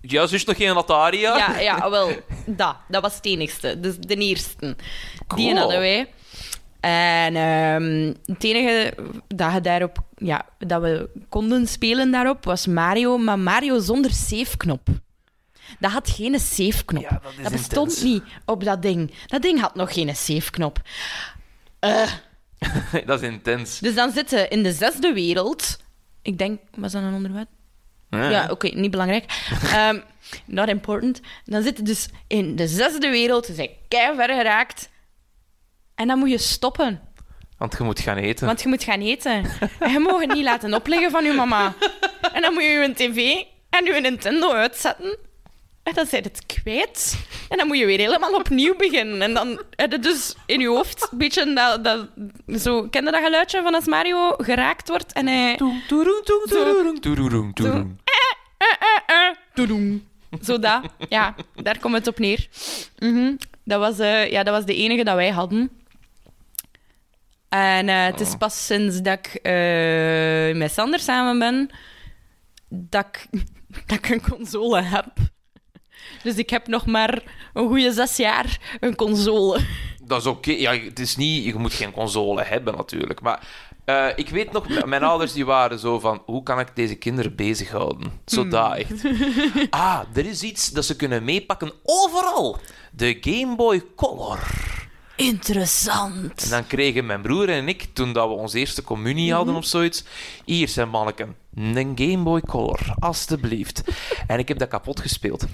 Ja, is nog geen Atari, ja? Ja, ja, wel, dat. Dat was het enigste. Dus de eerste. Die hadden wij. En ehm, het enige dat, je daarop, ja, dat we konden spelen daarop was Mario, maar Mario zonder save-knop. Dat had geen save-knop. Ja, dat bestond intens. niet op dat ding. Dat ding had nog geen save-knop. Eh, <laughs> dat is intens. dus dan zitten in de zesde wereld. Ik denk, was dat een onderwerp? Ja, oké, niet belangrijk. <laughs> Ehm, not important. Dan zit je dus in de zesde wereld, ze zijn ver geraakt. En dan moet je stoppen, Want je moet gaan eten. want je moet gaan eten. En je mag het niet laten opleggen van je mama. En dan moet je je tv en je Nintendo uitzetten. En dan zijn het kwijt. En dan moet je weer helemaal opnieuw beginnen. En dan heb je dus in je hoofd een beetje dat... dat zo, ken je dat geluidje van als Mario geraakt wordt en hij... Toeroeng, toeroeng, toeroeng, toeroeng, toeroeng. eh, eh, toedoem. Zo dat. Ja, daar komt het op neer. Mhm. dat, was, eh, ja, dat was de enige dat wij hadden. En eh, het is pas sinds dat ik eh, met Sander samen ben, dat ik, <laughs> dat ik een console heb. Dus ik heb nog maar een goede zes jaar een console. Dat is oké. Ja, het is niet... Je moet geen console hebben, natuurlijk. Maar eh, ik weet nog... Mijn ouders die waren zo van... Hoe kan ik deze kinderen bezighouden? Zo Hmm. echt. Ah, er is iets dat ze kunnen meepakken overal. De Game Boy Color. Interessant. En dan kregen mijn broer en ik, toen dat we onze eerste communie hadden Mhm. of zoiets, hier zijn manneken, een Game Boy Color, alstublieft. <laughs> en ik heb dat kapot gespeeld.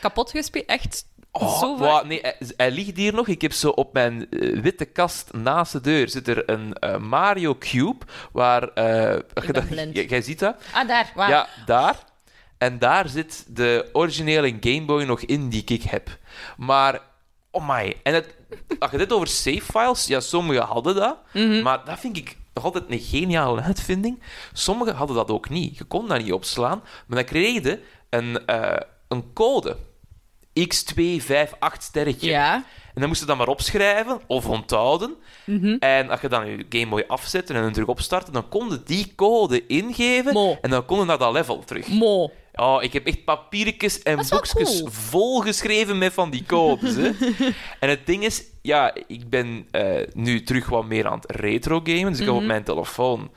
Kapot gespeeld? Echt Oh, zo nee, hij, hij ligt hier nog. Ik heb zo op mijn eh, witte kast naast de deur zit er een eh, Mario Cube, waar... eh, <laughs> jij ziet dat? Ah, daar. Ja, daar. En daar zit de originele Game Boy nog in die ik heb. Maar, oh my. En het, als je dit over save files, ja, sommigen hadden dat. Mhm. Maar dat vind ik nog altijd een geniale uitvinding. Sommigen hadden dat ook niet. Je kon dat niet opslaan. Maar dan kreeg je een, eh, een code. X258 sterretje. Ja. En dan moest je dat maar opschrijven of onthouden. En als je dan je Game Boy afzet en hem terug opstarten, dan kon je die code ingeven Mo. en dan kon je naar dat level terug. Mo. Oh, ik heb echt papiertjes en boekjes cool. volgeschreven met van die codes. Hè. <laughs> en het ding is, ja, ik ben eh, nu terug wat meer aan het retro gamen. Dus ik heb Mhm. op mijn telefoon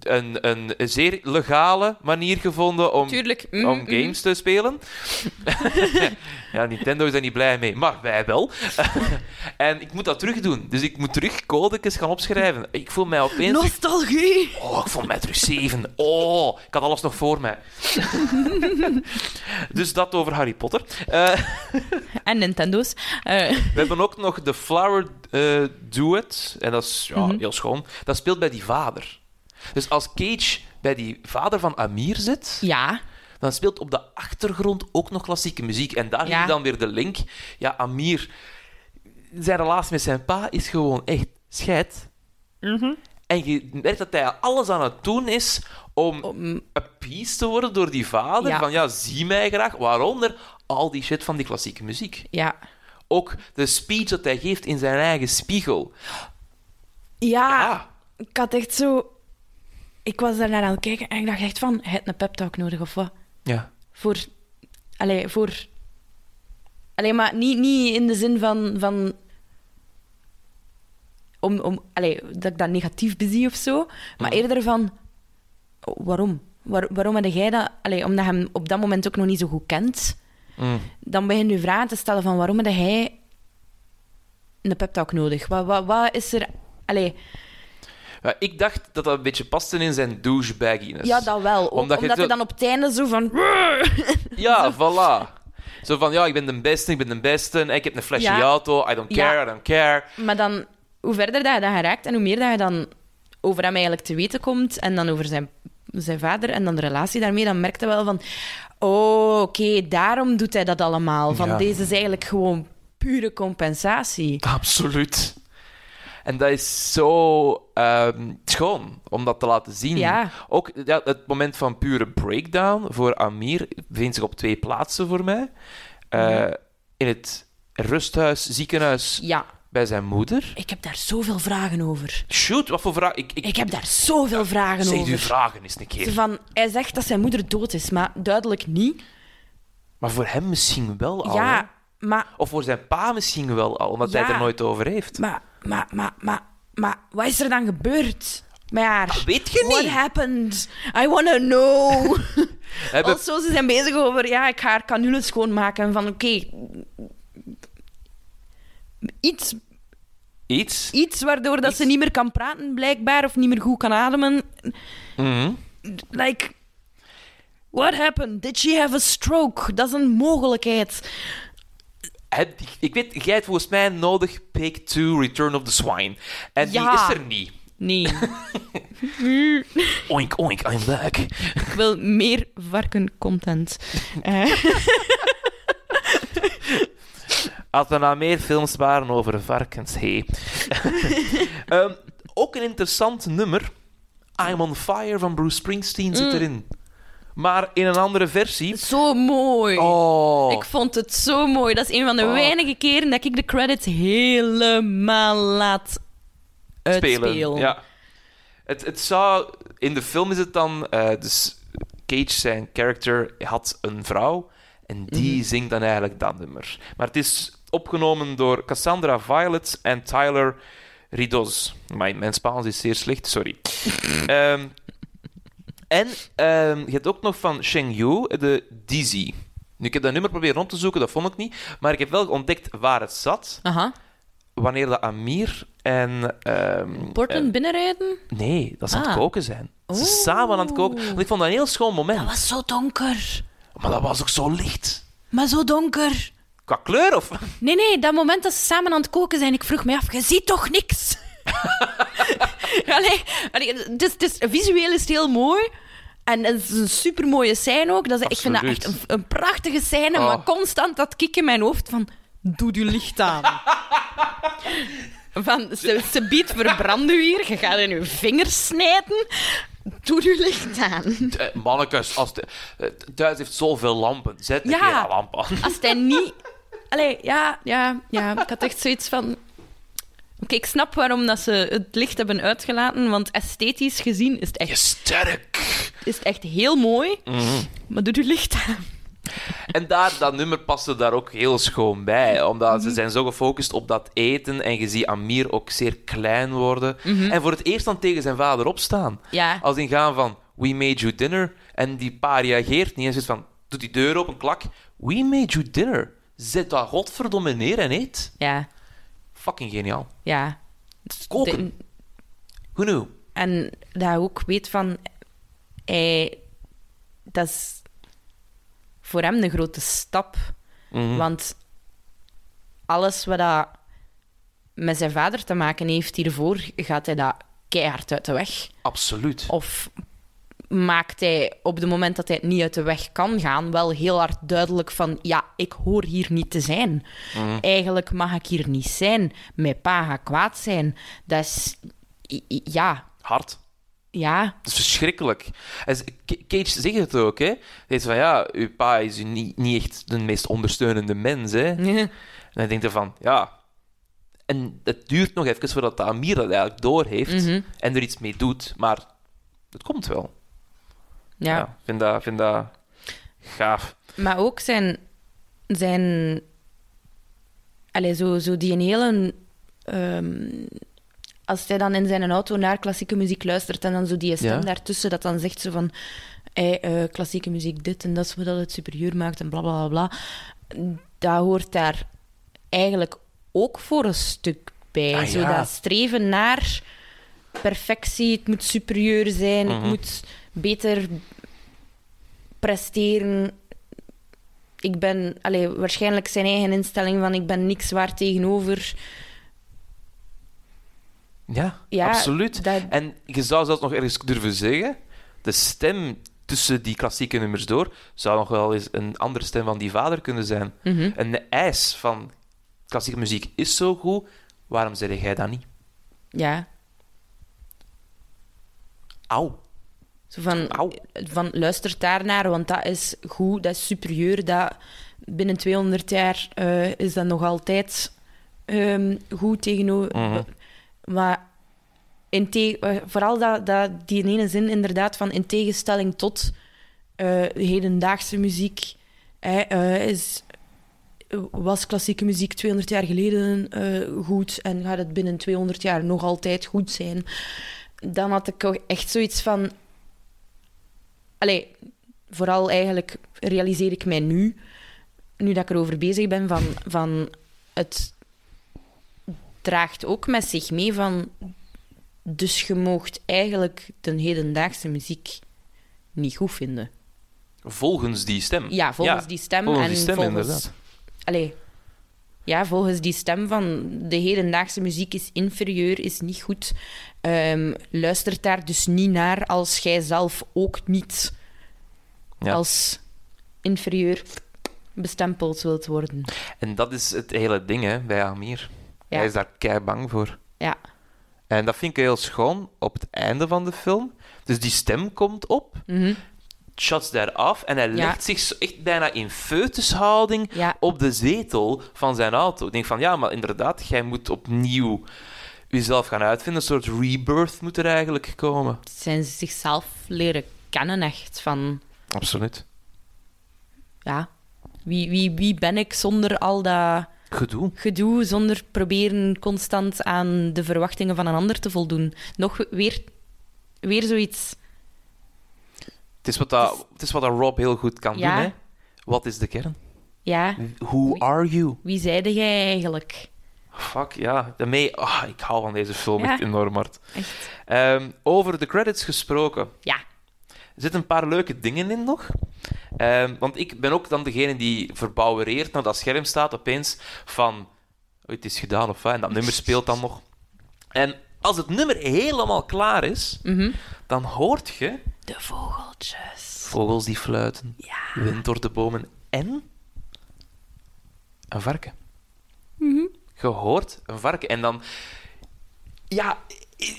een, een zeer legale manier gevonden om, Tuurlijk. Om mhm. games te spelen. <laughs> ja, Nintendo is daar niet blij mee, maar wij wel. <laughs> en ik moet dat terug doen. Dus ik moet terug codekes gaan opschrijven. Ik voel mij opeens... Nostalgie. Oh, ik voel mij terug zeven. Oh, ik had alles nog voor mij. <laughs> dus dat over Harry Potter. Eh, En Nintendo's. Eh, we hebben ook nog de Flower eh, Duet. En dat is ja, Mhm. heel schoon. Dat speelt bij die vader. Dus als Cage bij die vader van Amir zit, ja. dan speelt op de achtergrond ook nog klassieke muziek. En daar Ja. zie je dan weer de link. Ja, Amir, zijn relatie met zijn pa is gewoon echt scheid. Mhm. En je merkt dat hij alles aan het doen is om Om- appeased te worden door die vader. Ja. Van ja, zie mij graag. Waaronder al die shit van die klassieke muziek. ja. Ook de speech dat hij geeft in zijn eigen spiegel. Ja. Ah, Ik had echt zo... Ik was daar naar aan het kijken en ik dacht echt van... Heeft een pep-talk nodig, of wat? ja. Voor... Allee, voor... Allee, maar niet, niet in de zin van... van om, om, allee, dat ik dat negatief bezie of zo. Maar Mhm. eerder van... waarom? Waar, waarom heb jij dat... Allee, omdat je hem op dat moment ook nog niet zo goed kent. Mm. Dan begin je vragen te stellen van... Waarom heb hij een pep-talk nodig? Wat, wat, wat is er... Allee, Ik dacht dat dat een beetje paste in zijn douchebagginess. ja, dat wel. Ook Omdat Omdat, je zo- dan op het einde zo van... <laughs> Ja, voilà. Zo van, ja, ik ben de beste, ik ben de beste. Ik heb een flashy Ja. auto. I don't care, Ja. I don't care. Maar dan, hoe verder dat je dat geraakt en hoe meer dat je dan over hem eigenlijk te weten komt en dan over zijn, zijn vader en dan de relatie daarmee, dan merk je wel van... Oh, oké, daarom doet hij dat allemaal. Van Ja. deze is eigenlijk gewoon pure compensatie. Absoluut. En dat is zo ehm, schoon om dat te laten zien. Ja. Ook ja, het moment van pure breakdown voor Amir bevindt zich op twee plaatsen voor mij. Eh, In het rusthuis, ziekenhuis Ja, bij zijn moeder. ik heb daar zoveel vragen over. Shoot, wat voor vraag? Ik, ik, Ik heb daar zoveel vragen zeg over. uw vragen eens een keer. van, hij zegt dat zijn moeder dood is, maar duidelijk niet. Maar voor hem misschien wel al. hè? Ja, maar Of voor zijn pa misschien wel al, omdat Ja. hij er nooit over heeft. Maar, maar, maar, maar, maar, wat is er dan gebeurd met haar? weet je What niet. happened? I wanna know. <laughs> Hebben- Also, ze zijn bezig over, ja, ik ga haar canules schoonmaken. Van, oké, iets, Iets? iets waardoor dat ze niet meer kan praten, blijkbaar, of niet meer goed kan ademen. Mhm. Like, what happened? Did she have a stroke? Dat is een mogelijkheid. Heb- ik weet, jij hebt volgens mij nodig Pig 2 Return of the Swine. En Ja. die is er niet. Nee, <laughs> Oink, oink, I'm back. ik wil meer varken-content. <laughs> Eh, Als er nou meer films waren over varkens, hey. <laughs> Ehm, ook een interessant nummer. I'm on Fire van Bruce Springsteen zit Mm. erin. Maar in een andere versie. zo mooi. Oh, Ik vond het zo mooi. Dat is een van de Oh. weinige keren dat ik de credits helemaal laat uitspelen. spelen. Ja. Het, het zou... In de film is het dan... eh, dus Cage, zijn character, had een vrouw. En die Mhm. zingt dan eigenlijk dat nummer. Maar het is opgenomen door Cassandra Violet en Tyler Ridos. Mijn, mijn Spaans is zeer slecht, sorry. <laughs> Ehm, en ehm, je hebt ook nog van Sheng Yu, de Dizzy. Nu, ik heb dat nummer proberen rond te zoeken, dat vond ik niet. Maar ik heb wel ontdekt waar het zat. Aha. Wanneer de Amir en... ehm, Portland en- binnenrijden? Nee, dat ze aan het Ah. koken zijn. Ze samen aan het koken. Want ik vond dat een heel schoon moment. Dat was zo donker. Maar dat was ook zo licht. Maar zo donker. Qua kleur, of... Nee, nee, dat moment dat ze samen aan het koken zijn, ik vroeg me af, je ziet toch niks? <laughs> allee, is, visueel is het heel mooi. En het is een supermooie scène ook. Dat is, ik vind dat echt een, prachtige scène, Oh. maar constant dat kik in mijn hoofd van... Doe je licht aan. <laughs> van, ze, ze biedt verbranden hier, je gaat in je vingers snijden. Doe je licht aan. Eh, Mannekes, als de, eh, thuis heeft zoveel lampen. Zet een Ja. keer een lamp aan. Als hij niet Allee, ja, ja, ja. Ik had echt zoiets van... Oké, ik snap waarom dat ze het licht hebben uitgelaten, want esthetisch gezien is het echt, sterk. is het echt heel mooi. Maar doe je licht aan. En daar, dat nummer paste daar ook heel schoon bij. Omdat ze zijn zo gefocust op dat eten. En je ziet Amir ook zeer klein worden. En voor het eerst dan tegen zijn vader opstaan. Ja, Als in gaan van, we made you dinner. En die pa reageert niet. En zit van, doet die deur open, klak. We made you dinner. Zet dat godverdomme neer en eet. ja, Fucking geniaal. ja. Koken. De- Who knew? en dat je ook weet van... Hij, dat is voor hem een grote stap. Mhm. Want alles wat dat met zijn vader te maken heeft hiervoor, gaat hij dat keihard uit de weg. Absoluut. Of maakt hij op het moment dat hij het niet uit de weg kan gaan, wel heel hard duidelijk van ja, ik hoor hier niet te zijn. Eigenlijk mag ik hier niet zijn. Mijn pa gaat kwaad zijn. Dat is... Ja, Hard. ja, Dat is verschrikkelijk. Cage zegt het ook, hè. Hij zegt van, ja, uw pa is u niet, niet echt de meest ondersteunende mens, hè. <laughs> En hij denkt ervan, ja... En het duurt nog even voordat de Amir dat eigenlijk doorheeft Mhm. en er iets mee doet, maar het komt wel. Ja. Ik vind dat, vind dat gaaf. Maar ook zijn... zijn allee, zo, zo die een hele... ehm, als hij dan in zijn auto naar klassieke muziek luistert en dan zo die stem Ja. daartussen dat dan zegt zo van... Hey, eh, klassieke muziek dit en dat is wat het superieur maakt en bla bla bla. bla. Dat hoort daar eigenlijk ook voor een stuk bij. Ah, Zo ja. dat streven naar perfectie, het moet superieur zijn, het Mhm. moet beter presteren. Ik ben, allee, waarschijnlijk zijn eigen instelling van ik ben niks waard tegenover. Ja, Ja, absoluut. dat- En je zou zelfs nog ergens durven zeggen, de stem tussen die klassieke nummers door zou nog wel eens een andere stem van die vader kunnen zijn. Mhm. Een eis van klassieke muziek is zo goed, waarom zeg jij dat niet? Ja, Auw. Zo van, Auw. van luister daarnaar, want dat is goed, dat is superieur. Dat, binnen 200 jaar eh, is dat nog altijd ehm, goed tegenover. Mhm. Maar in te- eh, vooral dat, dat, die ene zin inderdaad van in tegenstelling tot eh, hedendaagse muziek hè, is, was klassieke muziek 200 jaar geleden goed en gaat het binnen 200 jaar nog altijd goed zijn. Dan had ik ook echt zoiets van... Allee, vooral eigenlijk realiseer ik mij nu, nu dat ik erover bezig ben, van, van het draagt ook met zich mee van... Dus je moogt eigenlijk de hedendaagse muziek niet goed vinden. Volgens die stem. Ja, volgens die stem. volgens en die stem, volgens, inderdaad. Allee, ja, volgens die stem van de hedendaagse muziek is inferieur, is niet goed. Ehm luistert daar dus niet naar als jij zelf ook niet Ja. als inferieur bestempeld wilt worden. En dat is het hele ding hè, bij Amir. Ja. Hij is daar kei bang voor. Ja. En dat vind ik heel schoon op het einde van de film. Dus die stem komt op, Mhm. Shuts daar af en hij Ja. legt zich zo echt bijna in foetushouding Ja. op de zetel van zijn auto. Ik denk van, ja, maar inderdaad, jij moet opnieuw jezelf gaan uitvinden. Een soort rebirth moet er eigenlijk komen. Zijn ze zichzelf leren kennen, echt. Van, Absoluut. ja, wie, wie, wie ben ik zonder al dat Gedoe. gedoe, zonder proberen constant aan de verwachtingen van een ander te voldoen. Nog weer, weer zoiets. Het is wat, dat, het is wat dat Rob heel goed kan Ja. doen. Hè? Wat is de kern? Ja, Who are you? wie zeide jij eigenlijk? Fuck, ja. Daarmee, ah, ik hou van deze film Ja. echt enorm hard. Echt. Ehm, over de credits gesproken. Ja. Er zitten een paar leuke dingen in nog. Ehm, want ik ben ook dan degene die verbouwereert naar dat scherm staat opeens van... Oh, het is gedaan of wat? En dat nummer speelt dan nog. En als het nummer helemaal klaar is, Mhm. dan hoort je De vogeltjes. vogels die fluiten, Ja. wind door de bomen en een varken. Mhm. Je hoort een varken. En dan... Ja,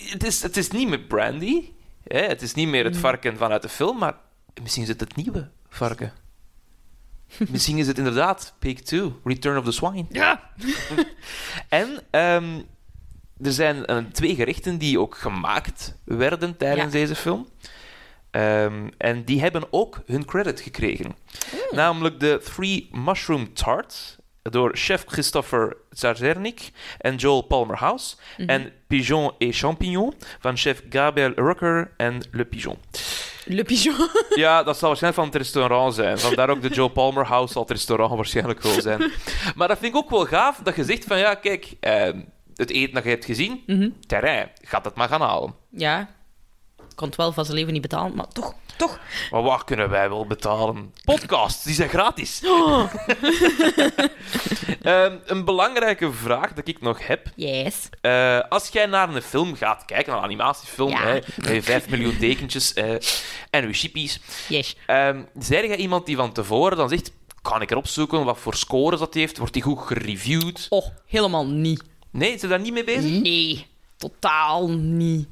het is, het is niet meer Brandy. Hè? Het is niet meer het varken vanuit de film, maar misschien is het het nieuwe varken. Misschien is het inderdaad Pig 2, Return of the Swine. Ja. <laughs> En ehm, er zijn eh, twee gerechten die ook gemaakt werden tijdens Ja. deze film. Ehm, en die hebben ook hun credit gekregen. Hmm. Namelijk de Three Mushroom Tart door chef Christopher Czarnik en Joel Palmer House. Mhm. En Pigeon et Champignon van chef Gabriel Rucker en Le Pigeon. Le Pigeon. <laughs> Ja, dat zal waarschijnlijk van het restaurant zijn. Vandaar ook de Joe Palmer House zal het restaurant waarschijnlijk wel zijn. Maar dat vind ik ook wel gaaf, dat je zegt van ja, kijk, eh, het eten dat je hebt gezien, Mhm. terrein, gaat het maar gaan halen. Ja. Kon het wel van zijn leven niet betalen, maar toch. Toch. Maar wat kunnen wij wel betalen? Podcasts, die zijn gratis. Oh. <laughs> Ehm, een belangrijke vraag dat ik nog heb. Yes. Eh, als jij naar een film gaat kijken, een animatiefilm, Ja. hè, met je 5 miljoen tekentjes eh, en uw chippies, Yes. Um, zij jij iemand die van tevoren dan zegt: kan ik erop zoeken wat voor scores dat heeft? Wordt die goed gereviewd? Oh, helemaal niet. Nee, ze daar niet mee bezig? Nee. Totaal niet.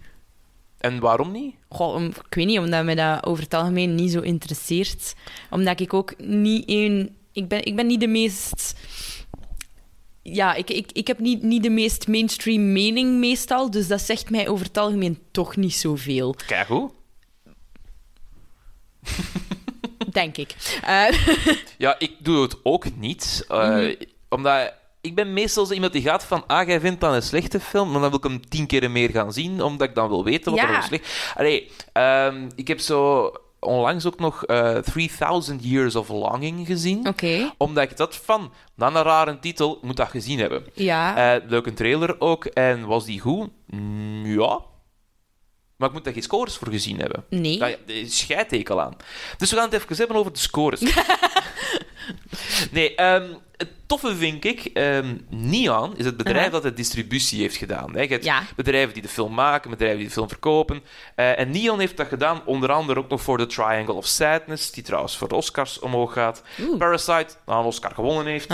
En waarom niet? Goh, om- ik weet niet, omdat mij dat over het algemeen niet zo interesseert. Omdat ik ook niet een... Ik ben, ik ben niet de meest... Ja, ik, ik, ik heb niet, niet de meest mainstream mening meestal, dus dat zegt mij over het algemeen toch niet zoveel, Kijk hoe. denk ik. <laughs> Eh, <laughs> Ja, ik doe het ook niet. eh, Mhm. Omdat ik ben meestal zo iemand die gaat van: ah, jij vindt dat een slechte film, maar dan wil ik hem tien keer meer gaan zien, omdat ik dan wil weten wat Ja. er slecht Allee, ehm, ik heb zo onlangs ook nog eh 3000 Years of Longing gezien. Omdat ik dat van, dan een rare titel, moet dat gezien hebben. ja. Eh, leuke trailer ook. En was die goed? Mm, ja. Maar ik moet daar geen scores voor gezien hebben. nee. Daar scheidt ik al aan. Dus we gaan het even hebben over de scores. <laughs> <laughs> nee, ehm, het toffe vind ik, ehm Neon is het bedrijf Uh-huh. dat de distributie heeft gedaan. Hè. Je hebt Ja. bedrijven die de film maken, bedrijven die de film verkopen. Eh, en Neon heeft dat gedaan, onder andere ook nog voor The Triangle of Sadness, die trouwens voor de Oscars omhoog gaat. Oeh. Parasite, nou, een Oscar gewonnen heeft.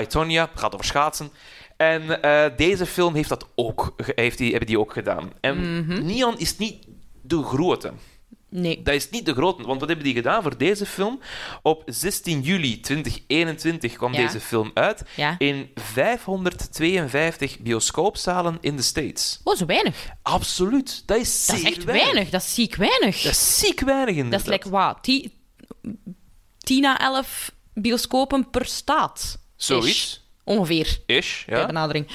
I, Tonya, gaat over schaatsen. En eh, deze film heeft dat ook, heeft die, hebben die ook gedaan. En Mhm. Neon is niet de grote. Nee. Dat is niet de grote, want wat hebben die gedaan voor deze film? Op 16 juli 2021 kwam Ja. deze film uit Ja. in 552 bioscoopzalen in de States. Oh, zo weinig. Absoluut, dat is Dat zeer is echt weinig. Dat is ziek weinig. Dat is ziek weinig Dat inderdaad. is like, wat? 10 à 11 bioscopen per staat. Zoiets. Ongeveer. Is, Ja. ja. benadering.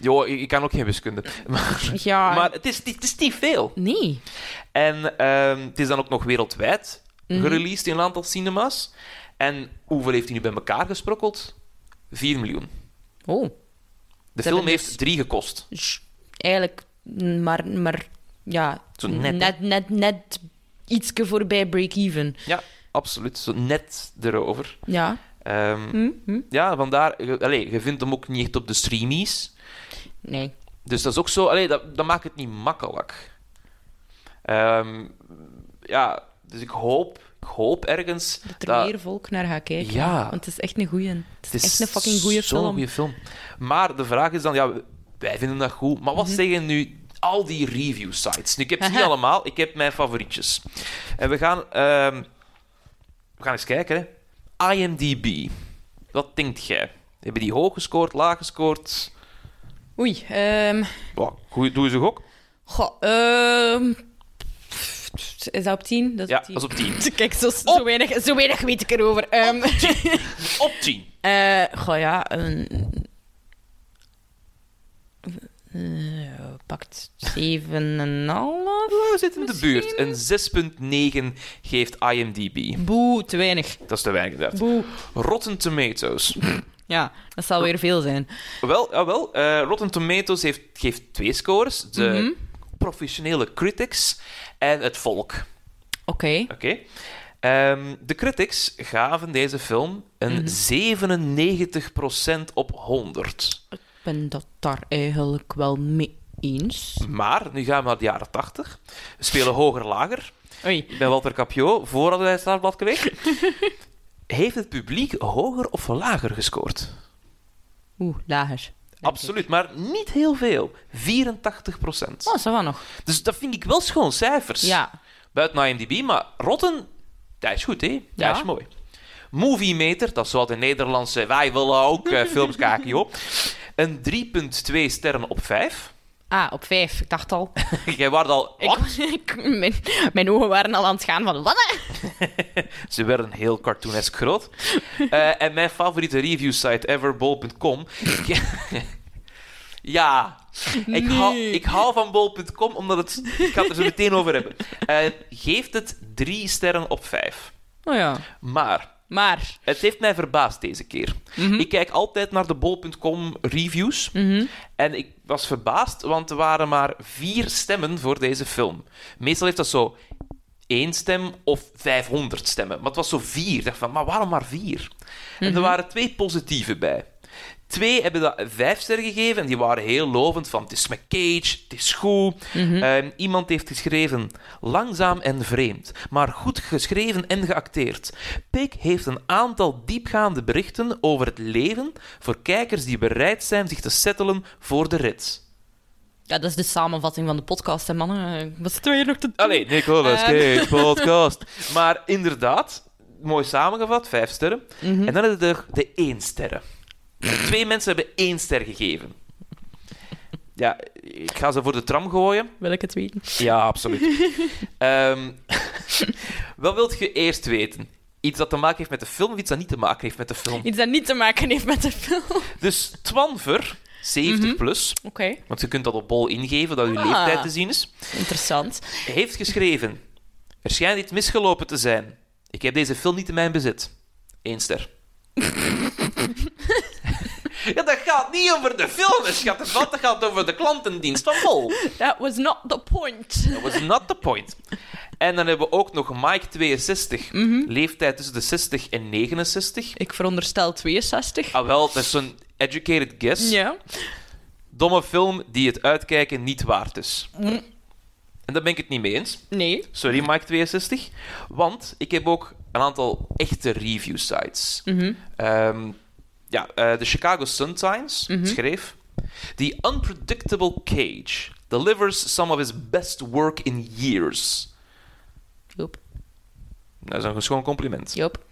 Jo, ik, ik kan ook geen wiskunde. <laughs> Maar, Ja. maar het, is, niet- het is niet veel. Nee. En ehm, het is dan ook nog wereldwijd Mhm. gereleased in een aantal cinema's. En hoeveel heeft hij nu bij elkaar gesprokkeld? 4 miljoen. Oh. De film heeft dus- 3 gekost. Dus eigenlijk, maar, maar ja, Zo net, net, net, net ietske voorbij break-even. Ja, absoluut. Zo net erover. Ja. Ehm, Hm? Hm? Ja, vandaar... je- Allee, je vindt hem ook niet echt op de streamies. Nee. Dus dat is ook zo... Allee, dat, dat maakt het niet makkelijk. Ehm, ja, dus ik hoop, ik hoop ergens... Dat er dat- meer volk naar gaat kijken. Ja. Want het is echt een goeie. Het is, Het is echt een fucking goede zo'n film. goeie film. Maar de vraag is dan, ja, wij vinden dat goed, maar wat Mhm. zeggen nu al die review sites? Nu, ik heb ze niet <laughs> allemaal, ik heb mijn favorietjes. En we gaan, ehm, we gaan eens kijken. Hè. IMDb. Wat denkt jij? Hebben die hoog gescoord, laag gescoord? Oei. ehm Wow, goed, doe je ze ook? goh, ehm, is dat op 10? Dat is Ja, op 10. dat is op 10. <laughs> Kijk, zo, zo, weinig, zo weinig weet ik erover. Ehm Op 10. <laughs> eh goh, ja. Een, eh, pakt 7,5. We zitten in de buurt. Een 6,9 geeft IMDb. Boe, te weinig. Dat is te weinig, inderdaad. Boe. Rotten Tomatoes. Ja, dat zal weer veel zijn. Wel, jawel. eh Rotten Tomatoes heeft, geeft twee scores. De Mhm. professionele critics en het volk. Oké. Oké? Ehm, de critics gaven deze film een Mhm. 97% op 100. Ik ben dat daar eigenlijk wel mee eens. Maar, nu gaan we naar de jaren 80. We spelen hoger, lager. Oei. Ik ben Walter Capio, voordat hij het startblad kreeg. <laughs> Heeft het publiek hoger of lager gescoord? Oeh, lager. Absoluut, maar niet heel veel. 84%. Oh, dat was nog. Dus dat vind ik wel schoon cijfers. Ja. Buiten IMDb, maar Rotten, dat is goed, hè? Dat Ja. is mooi. Movie Meter, dat is wat de Nederlandse... Wij willen ook eh, films kijken, joh. Een 3,2 sterren op 5. Ah, op vijf. Ik dacht al. <laughs> Jij was al... Ik, Wat? <laughs> ik- mijn, mijn ogen waren al aan het gaan van... Wat? <laughs> Ze werden heel cartoonesk groot. Eh, en mijn favoriete reviewsite ever, bol.com. ja, ik, hou, Nee. ik hou van bol.com omdat het... Ik ga het er zo meteen over hebben. Eh, geeft het drie sterren op vijf. Oh ja. Maar Maar... het heeft mij verbaasd deze keer. Ik kijk altijd naar de bol.com reviews. En ik was verbaasd, want er waren maar vier stemmen voor deze film. Meestal heeft dat zo één stem of 500 stemmen. Maar het was zo vier. Ik dacht van, maar waarom maar vier? En er waren twee positieve bij. Twee hebben dat vijf sterren gegeven en die waren heel lovend van het is met Cage, het is goed. Ehm, iemand heeft geschreven langzaam en vreemd, maar goed geschreven en geacteerd. Pig heeft een aantal diepgaande berichten over het leven voor kijkers die bereid zijn zich te settelen voor de rit. Ja, dat is de samenvatting van de podcast, hè, mannen. Wat zitten we hier nog te doen? Allee, Nicolas Ehm. Cage <laughs> podcast. Maar inderdaad, mooi samengevat, vijf sterren. En dan hebben we er de één sterren. Twee mensen hebben één ster gegeven. Ja, ik ga ze voor de tram gooien. Wil ik het weten? Ja, absoluut. <laughs> Ehm, <laughs> wat wilt je eerst weten? Iets dat te maken heeft met de film of iets dat niet te maken heeft met de film? Iets dat niet te maken heeft met de film. Oké. Dus Twanver, 70 plus, want je kunt dat op bol ingeven dat je Ah. leeftijd te zien is, Interessant. heeft geschreven: Er schijnt iets misgelopen te zijn. Ik heb deze film niet in mijn bezit. Eén ster. <laughs> ja, dat gaat niet over de film, schat. Dat gaat over de klantendienst van Bol. That was not the point. Dat was not the point. En dan hebben we ook nog Mike 62, leeftijd tussen de 60 en 69. Ik veronderstel 62. Ah, wel, dat is zo'n educated guess. Ja. Domme film die het uitkijken niet waard is. En daar ben ik het niet mee eens. Nee. Sorry, Mike62. Want ik heb ook een aantal echte review sites. Ehm, ja, eh, de Chicago Sun-Times schreef... The unpredictable Cage delivers some of his best work in years. Joep. Dat is een schoon compliment. Joep.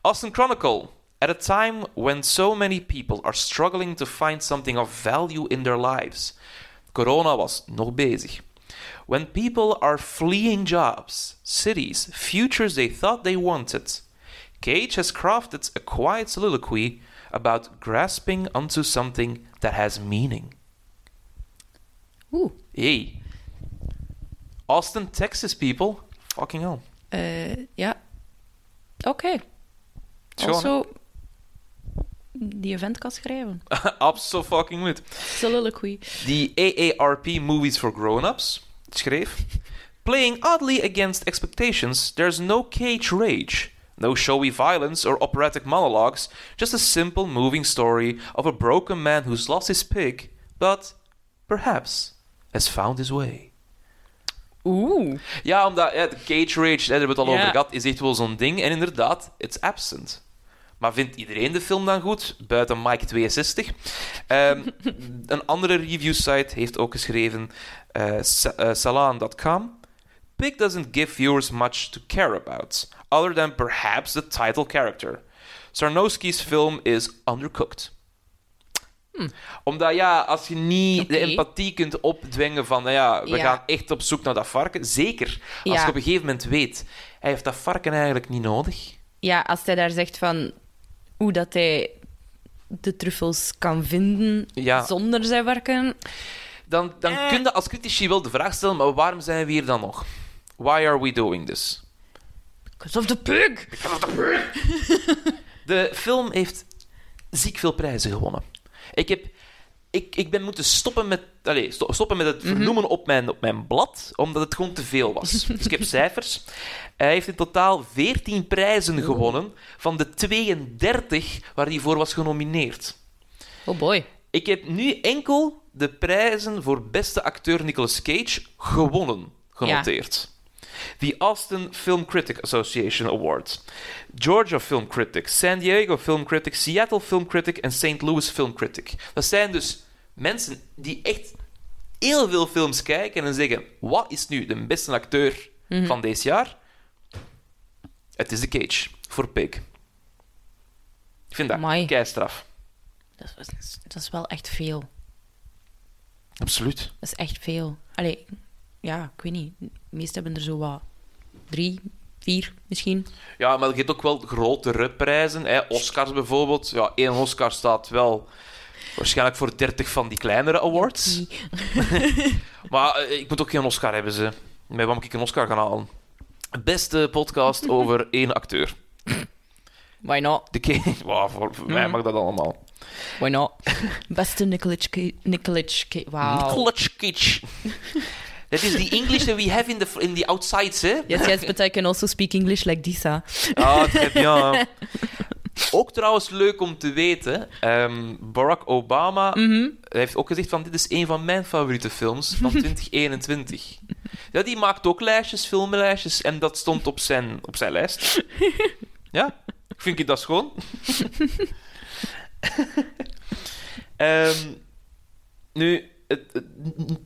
Austin Chronicle. At a time when so many people are struggling to find something of value in their lives. Corona was nog bezig. When people are fleeing jobs, cities, futures they thought they wanted, Cage has crafted a quiet soliloquy about grasping onto something that has meaning. Oeh. Hey. Austin, Texas, people. Fucking hell. Ja. Oké. Schoon, hè? Also, die event kan schrijven. <laughs> Absoluut. Soliloquy. The AARP Movies for Grown-Ups schreef... Playing oddly against expectations, there's no cage rage. No showy violence or operatic monologues, just a simple moving story of a broken man who's lost his pig, but perhaps has found his way. Oeh. Ja, omdat ja, de cage rage, daar hebben we het al Ja. over gehad, is echt wel zo'n ding. En inderdaad, it's absent. Maar vindt iedereen de film dan goed? Buiten Mike 62. Ehm, <laughs> een andere review site heeft ook geschreven, eh, sa- eh, Salon.com. Pig doesn't give viewers much to care about, other than perhaps the title character. Sarnowski's film is undercooked. Omdat ja, als je niet de empathie kunt opdwingen van, nou ja, we Ja. gaan echt op zoek naar dat varken. Zeker als Ja. je op een gegeven moment weet, hij heeft dat varken eigenlijk niet nodig. Ja, als hij daar zegt van hoe dat hij de truffels kan vinden Ja. zonder zijn werken. Dan, dan Eh. kun je als critici wel de vraag stellen, maar waarom zijn we hier dan nog? Why are we doing this? Because of the pig! De film heeft ziek veel prijzen gewonnen. Ik, heb, ik, ik ben moeten stoppen met, allez, sto- stoppen met het vernoemen op, mijn, op mijn blad, omdat het gewoon te veel was. <laughs> dus ik heb cijfers. Hij heeft in totaal 14 prijzen gewonnen van de 32 waar hij voor was genomineerd. Oh boy. Ik heb nu enkel de prijzen voor beste acteur Nicolas Cage gewonnen genoteerd. The Austin Film Critic Association Awards, Georgia Film Critic, San Diego Film Critic, Seattle Film Critic en St. Louis Film Critic. Dat zijn dus mensen die echt heel veel films kijken en zeggen: wat is nu de beste acteur van dit jaar? Het is The Cage voor Pig. Ik vind dat Amai. keistraf. Dat is, dat is wel echt veel. Absoluut. Dat is echt veel. Allee, ja, ik weet niet. De meesten hebben er zo wat... Drie, vier misschien. Ja, maar je hebt ook wel grotere prijzen. Hè. Oscars bijvoorbeeld. Ja, één Oscar staat wel waarschijnlijk voor 30 van die kleinere awards. <laughs> Maar eh, ik moet ook geen Oscar hebben, ze. Met wat moet ik een Oscar gaan halen? Beste podcast <laughs> over één acteur. Why not? De ke- <laughs> Wow, voor, voor mij mag dat allemaal. Why not? Beste Nicolas Cage. Nicolas Cage. Dat is the English that we have in the, in the outsides, hè? Yes, yes, but I can also speak English like Disa. Ah, très bien. Ook trouwens leuk om te weten, ehm, Barack Obama heeft ook gezegd van dit is een van mijn favoriete films van <laughs> 2021. Ja, die maakt ook lijstjes, filmlijstjes, en dat stond op zijn, op zijn lijst. <laughs> Ja, vind je dat schoon? <laughs> Ehm, nu, het, het-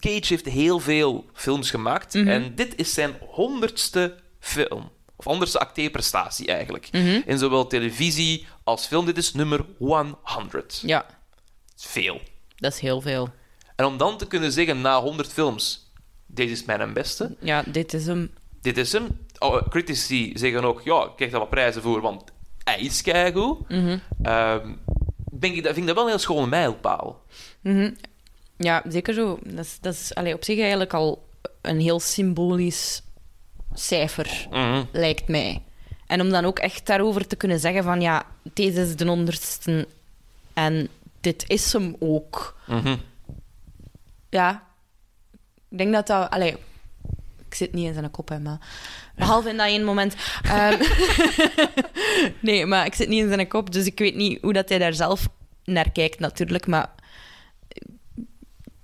Cage heeft heel veel films gemaakt en dit is zijn honderdste film. Of honderdste acteerprestatie eigenlijk. In zowel televisie als film. Dit is nummer 100. Ja, Dat is veel. dat is heel veel. En om dan te kunnen zeggen na 100 films: deze is mijn beste, Ja, dit is hem. dit is hem. Oh, critici zeggen ook: ja, ik krijg daar wat prijzen voor, want hij is keigoed. Mhm. Denk ik, dat vind ik dat wel een heel schone mijlpaal. Ja, zeker zo. Dat is, dat is allee, op zich eigenlijk al een heel symbolisch cijfer, Mhm. lijkt mij. En om dan ook echt daarover te kunnen zeggen van ja, deze is de honderdste en dit is hem ook. Mhm. Ja, ik denk dat dat... Allee, ik zit niet in zijn kop, hè, maar... Behalve in dat één moment. Ehm, <laughs> nee, maar ik zit niet in zijn kop, dus ik weet niet hoe dat hij daar zelf naar kijkt, natuurlijk. Maar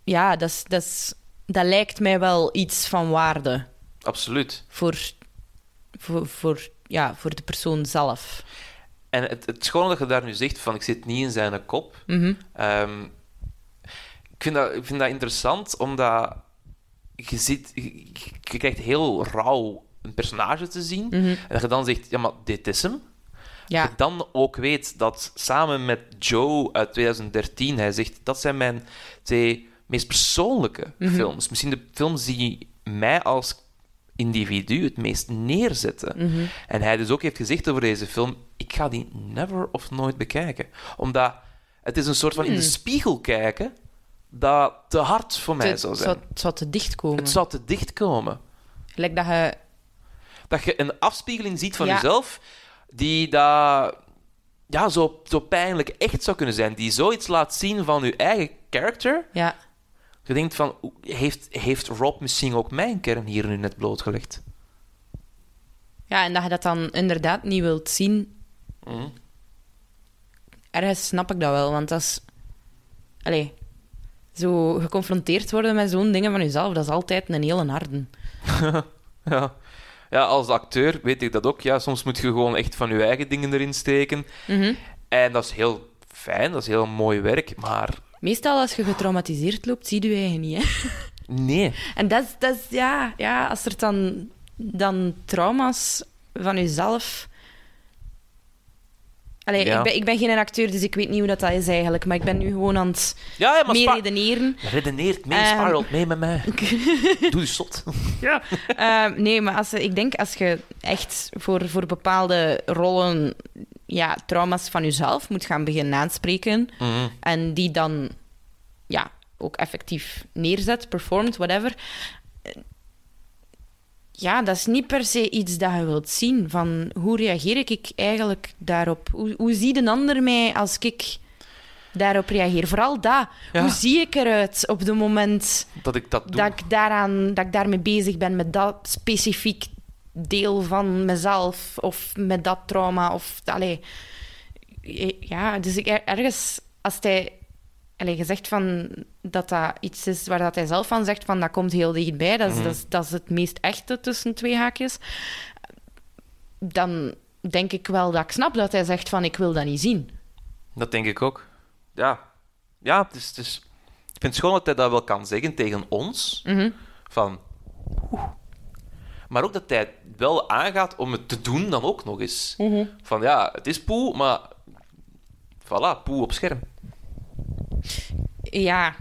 ja, dat, is, dat, is, dat lijkt mij wel iets van waarde Absoluut. voor, voor, voor, ja, voor de persoon zelf. En het, het schone dat je daar nu zegt: van ik zit niet in zijn kop. Mhm. Ehm, ik, vind dat, ik vind dat interessant, omdat je, ziet, je, je krijgt heel rauw een personage te zien. Mhm. En dat je dan zegt, ja, maar dit is hem. Ja, Je dan ook weet dat samen met Joe uit 2013, hij zegt, dat zijn mijn twee meest persoonlijke Mhm. films. Misschien de films die mij als individu het meest neerzetten. Mhm. En hij dus ook heeft gezegd over deze film, ik ga die never of nooit bekijken. Omdat het is een soort van in de spiegel kijken dat te hard voor mij zou het zijn. zou, het zou te dicht komen. Het zou te dicht komen. Lijkt dat je... Dat je een afspiegeling ziet van Ja. jezelf die dat, ja, zo, zo pijnlijk echt zou kunnen zijn. Die zoiets laat zien van je eigen character. Ja, Je denkt van, heeft, heeft Rob misschien ook mijn kern hier nu net blootgelegd? Ja, en dat je dat dan inderdaad niet wilt zien. Mhm. Ergens snap ik dat wel, want dat is... Allee, zo geconfronteerd worden met zo'n dingen van jezelf, dat is altijd een hele harde. <laughs> Ja. ja, als acteur weet ik dat ook. Ja, soms moet je gewoon echt van je eigen dingen erin steken. Mhm. En dat is heel fijn, dat is heel mooi werk. Maar Meestal als je getraumatiseerd loopt, zie je je eigen niet, hè. nee. En dat is, dat is ja, ja, als er dan, dan trauma's van jezelf... Allee, Ja. ik, ben, ik ben geen acteur, dus ik weet niet hoe dat, dat is eigenlijk. Maar ik ben nu gewoon aan het Ja, ja maar meer redeneren. redeneert mee, Ehm. spiralt mee met mij. <laughs> Doe je zot. <laughs> Eh, nee, maar als, ik denk als je echt voor, voor bepaalde rollen ja, trauma's van jezelf moet gaan beginnen aanspreken Mhm. en die dan ja, ook effectief neerzet, performt, whatever. Ja, dat is niet per se iets dat je wilt zien. Van hoe reageer ik eigenlijk daarop? Hoe, hoe ziet een ander mij als ik daarop reageer? Vooral dat. Ja. Hoe zie ik eruit op het moment Dat ik dat doe. dat ik, daaraan, dat ik daarmee bezig ben met dat specifiek deel van mezelf of met dat trauma. Of, allee, ja, dus ik, ergens, als hij allee, gezegd van dat dat iets is waar dat hij zelf van zegt van dat komt heel dichtbij, dat is, dat is, dat is het meest echte tussen twee haakjes, dan denk ik wel dat ik snap dat hij zegt van ik wil dat niet zien. Dat denk ik ook. Ja. Ja, het is... Ik vind het schoon dat hij dat wel kan zeggen tegen ons. Mhm. Van... oeh. Maar ook dat hij het wel aangaat om het te doen dan ook nog eens. Mhm. Van ja, het is poe, maar Voilà, poe op scherm. Ja.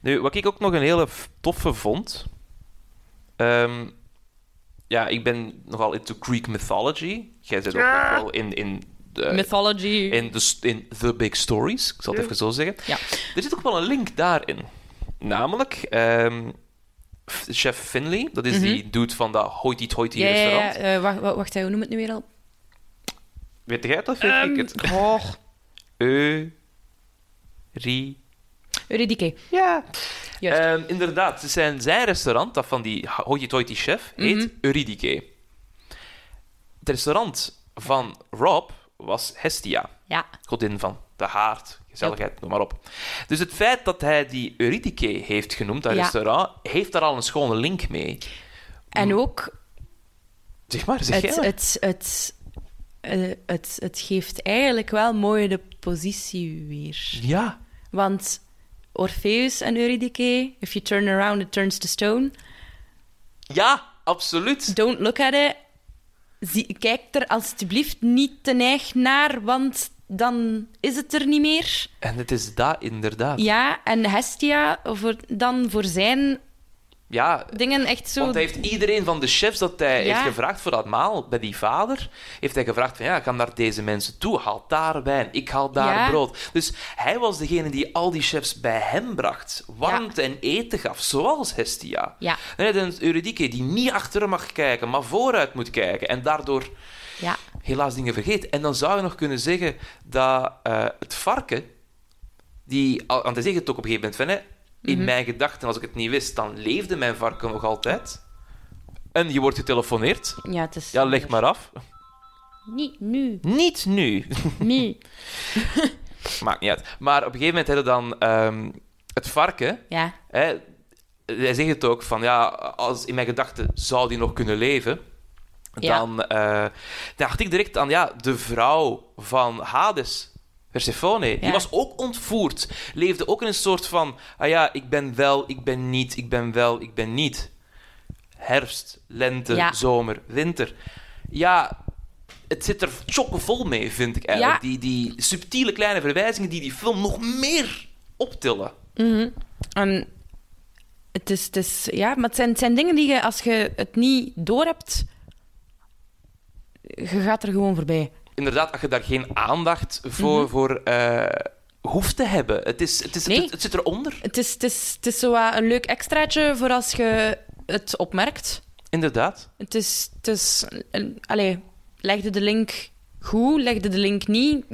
Nu, wat ik ook nog een hele toffe vond. ehm, ja, ik ben nogal into Greek mythology. Jij zit ook nog wel in, in, de, Mythology. in, de, in The Big Stories. Ik zal het even zo zeggen. Ja. Er zit ook wel een link daarin. Namelijk, ehm, chef Finley, dat is die dude van dat hoity-toity Mhm. Ja, ja, ja. restaurant. Eh, wacht, wacht, hoe noem het nu weer al? Weet jij het of weet ik het? Oh, <laughs> Ri... Eurydice. Ja. Ehm, inderdaad, zijn, zijn restaurant, dat van die hoity-toity chef, heet Mhm. Eurydice. Het restaurant van Rob was Hestia, Ja. godin van de haard, gezelligheid, noem maar op. Dus het feit dat hij die Eurydice heeft genoemd, dat Ja. restaurant, heeft daar al een schone link mee. En ook, Zeg maar, zeg jij het, maar. het, het, eh, het, het geeft eigenlijk wel mooi de positie weer. Ja. Want Orpheus en Eurydice, if you turn around, it turns to stone. Ja, absoluut. Don't look at it. Zie, kijk er alstublieft niet te neig naar, want dan is het er niet meer. En het is dat inderdaad. Ja, en Hestia voor, dan voor zijn Ja, dingen echt zo... Want hij heeft iedereen van de chefs dat hij Ja. heeft gevraagd voor dat maal bij die vader, heeft hij gevraagd van ja, ga naar deze mensen toe, haal daar wijn, ik haal daar Ja. brood. Dus hij was degene die al die chefs bij hem bracht, warmte en eten gaf, zoals Hestia. Ja, En hij een Eurydice die niet achter mag kijken, maar vooruit moet kijken en daardoor ja. helaas dingen vergeet. En dan zou je nog kunnen zeggen dat eh, het varken, die, want hij zegt het ook op een gegeven moment van, hè, in Mhm. mijn gedachten, als ik het niet wist, dan leefde mijn varken nog altijd. En je wordt getelefoneerd. Ja, het is... Ja, leg maar af. Niet nu. Niet nu. Nu. <laughs> <laughs> Maakt niet uit. Maar op een gegeven moment hadden dan ehm, het varken. Ja. Hè, hij zegt het ook van ja, als in mijn gedachten zou die nog kunnen leven. Ja. Dan eh, dacht ik direct aan ja, de vrouw van Hades, Persephone. Die was ook ontvoerd. Leefde ook in een soort van: ah ja, ik ben wel, ik ben niet, ik ben wel, ik ben niet. Herfst, lente, Ja. zomer, winter. Ja, het zit er chockvol mee, vind ik eigenlijk. Die, die subtiele kleine verwijzingen die die film nog meer optillen. En het is, het is... Ja, maar het zijn, het zijn dingen die je, als je het niet doorhebt... Je gaat er gewoon voorbij. inderdaad, als je daar geen aandacht voor, voor eh, hoeft te hebben. Het, is, het, is, Nee. het, het zit eronder. Het is, het is, het is zo een leuk extraatje voor als je het opmerkt. Inderdaad. Het is... Het is allee, legde de link goed, legde de link niet.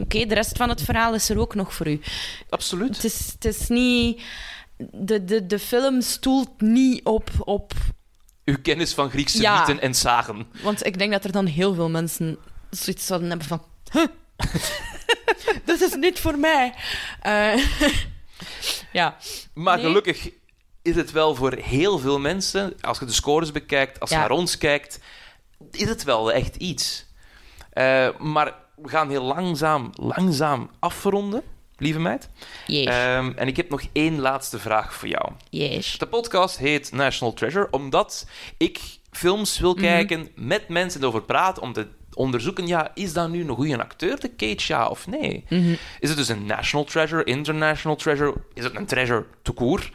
Oké, de rest van het verhaal is er ook nog voor u. Absoluut. Het is, het is niet... De, de, de film stoelt niet op, op... Uw kennis van Griekse Ja. mythen en zagen. Want ik denk dat er dan heel veel mensen zoiets zouden hebben van... Huh, <laughs> dat is niet voor mij. Eh, <laughs> ja. Maar Nee. gelukkig is het wel voor heel veel mensen, als je de scores bekijkt, als je Ja. naar ons kijkt, is het wel echt iets. Eh, maar we gaan heel langzaam, langzaam afronden, lieve meid. Yes. Ehm, en ik heb nog één laatste vraag voor jou. yes. De podcast heet National Treasure omdat ik films wil kijken, met mensen erover praten, om te onderzoeken, ja, is dat nu een goede acteur, de Cage, ja of nee? Is het dus een national treasure, international treasure? Is het een treasure to court?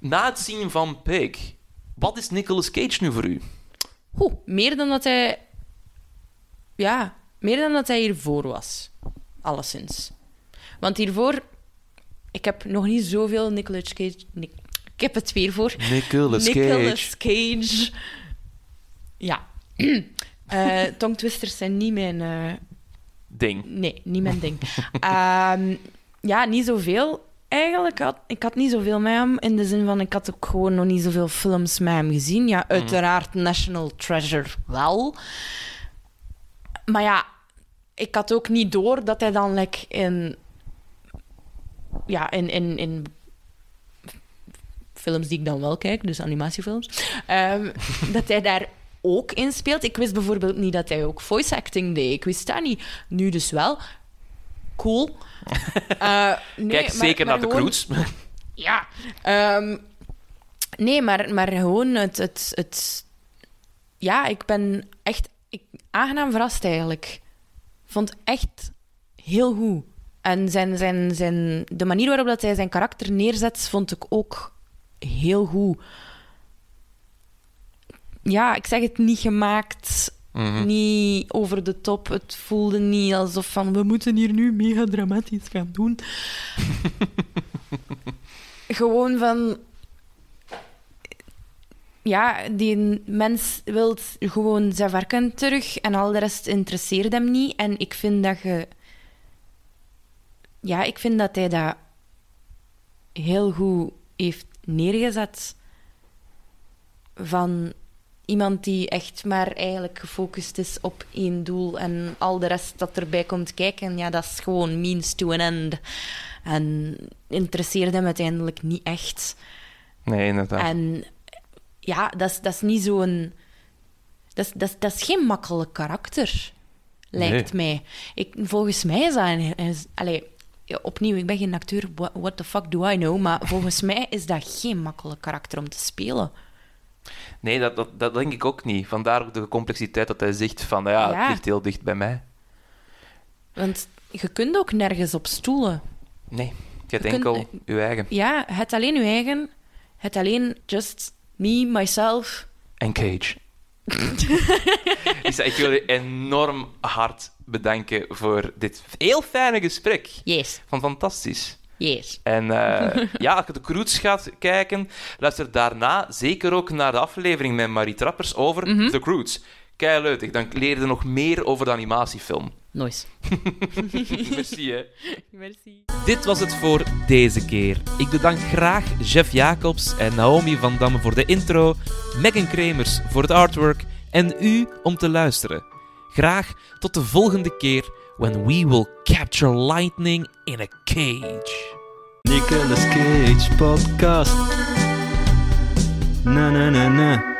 Na het zien van Pig, wat is Nicolas Cage nu voor u? Oeh, meer dan dat hij... Ja, meer dan dat hij hiervoor was. Alleszins. Want hiervoor... Ik heb nog niet zoveel Nicolas Cage... Nic- ik heb het weer voor. Nicolas Nicolas Cage. Ja. <clears throat> Eh tongtwisters zijn niet mijn... eh, Ding. Nee, niet mijn ding. <laughs> Ehm, ja, niet zoveel. Eigenlijk had ik had niet zoveel met hem. In de zin van, ik had ook gewoon nog niet zoveel films met hem gezien. Ja, uiteraard National Treasure wel. Maar ja, ik had ook niet door dat hij dan like, in... Ja, in, in, in films die ik dan wel kijk, dus animatiefilms, ehm, <laughs> dat hij daar ook in speelt. Ik wist bijvoorbeeld niet dat hij ook voice acting deed. Ik wist dat niet. Nu dus wel. Cool. Eh, <laughs> nee, Kijk maar- zeker maar naar de Croods. <laughs> Ja. Ehm, nee, maar, maar gewoon het, het, het... Ja, ik ben echt ik, aangenaam verrast eigenlijk. Ik vond echt heel goed. En zijn, zijn, zijn, de manier waarop dat hij zijn karakter neerzet, vond ik ook heel goed. Ja, ik zeg het niet gemaakt, Mhm. niet over de top. Het voelde niet alsof van, we moeten hier nu mega dramatisch gaan doen. <laughs> Gewoon van... Ja, die mens wil gewoon zijn varken terug en al de rest interesseert hem niet. En ik vind dat je... Ja, ik vind dat hij dat heel goed heeft neergezet. Van iemand die echt maar eigenlijk gefocust is op één doel en al de rest dat erbij komt kijken, ja, dat is gewoon means to an end. En interesseert hem uiteindelijk niet echt. Nee, inderdaad. En ja, dat is, dat is niet zo'n... Dat is, dat, is, dat is geen makkelijk karakter, lijkt mij. Ik, volgens mij is dat... Een, is, allee, ja, opnieuw, ik ben geen acteur, what, what the fuck do I know? Maar volgens mij is dat geen makkelijk karakter om te spelen. Nee, dat, dat, dat denk ik ook niet. Vandaar ook de complexiteit dat hij zegt van, ja, Ja. het ligt heel dicht bij mij. Want je kunt ook nergens op stoelen. Nee, je hebt kunt- enkel je eigen. Ja, het alleen je eigen. Het alleen just me, myself. En Cage. Lisa, ik wil je enorm hard bedanken voor dit heel fijne gesprek. Yes, Van fantastisch. yes. En eh, <laughs> ja, als je de Croods gaat kijken, luister daarna zeker ook naar de aflevering met Marie Trappers over The Croods. Kei leuk, dan leer je nog meer over de animatiefilm. Nice. <laughs> Merci, hè. Merci. Dit was het voor deze keer. Ik bedank graag Jeff Jacobs en Naomi van Damme voor de intro, Megan Kremers voor het artwork en u om te luisteren. Graag tot de volgende keer when we will capture lightning in a cage. Nicolas Cage podcast. Na na na na.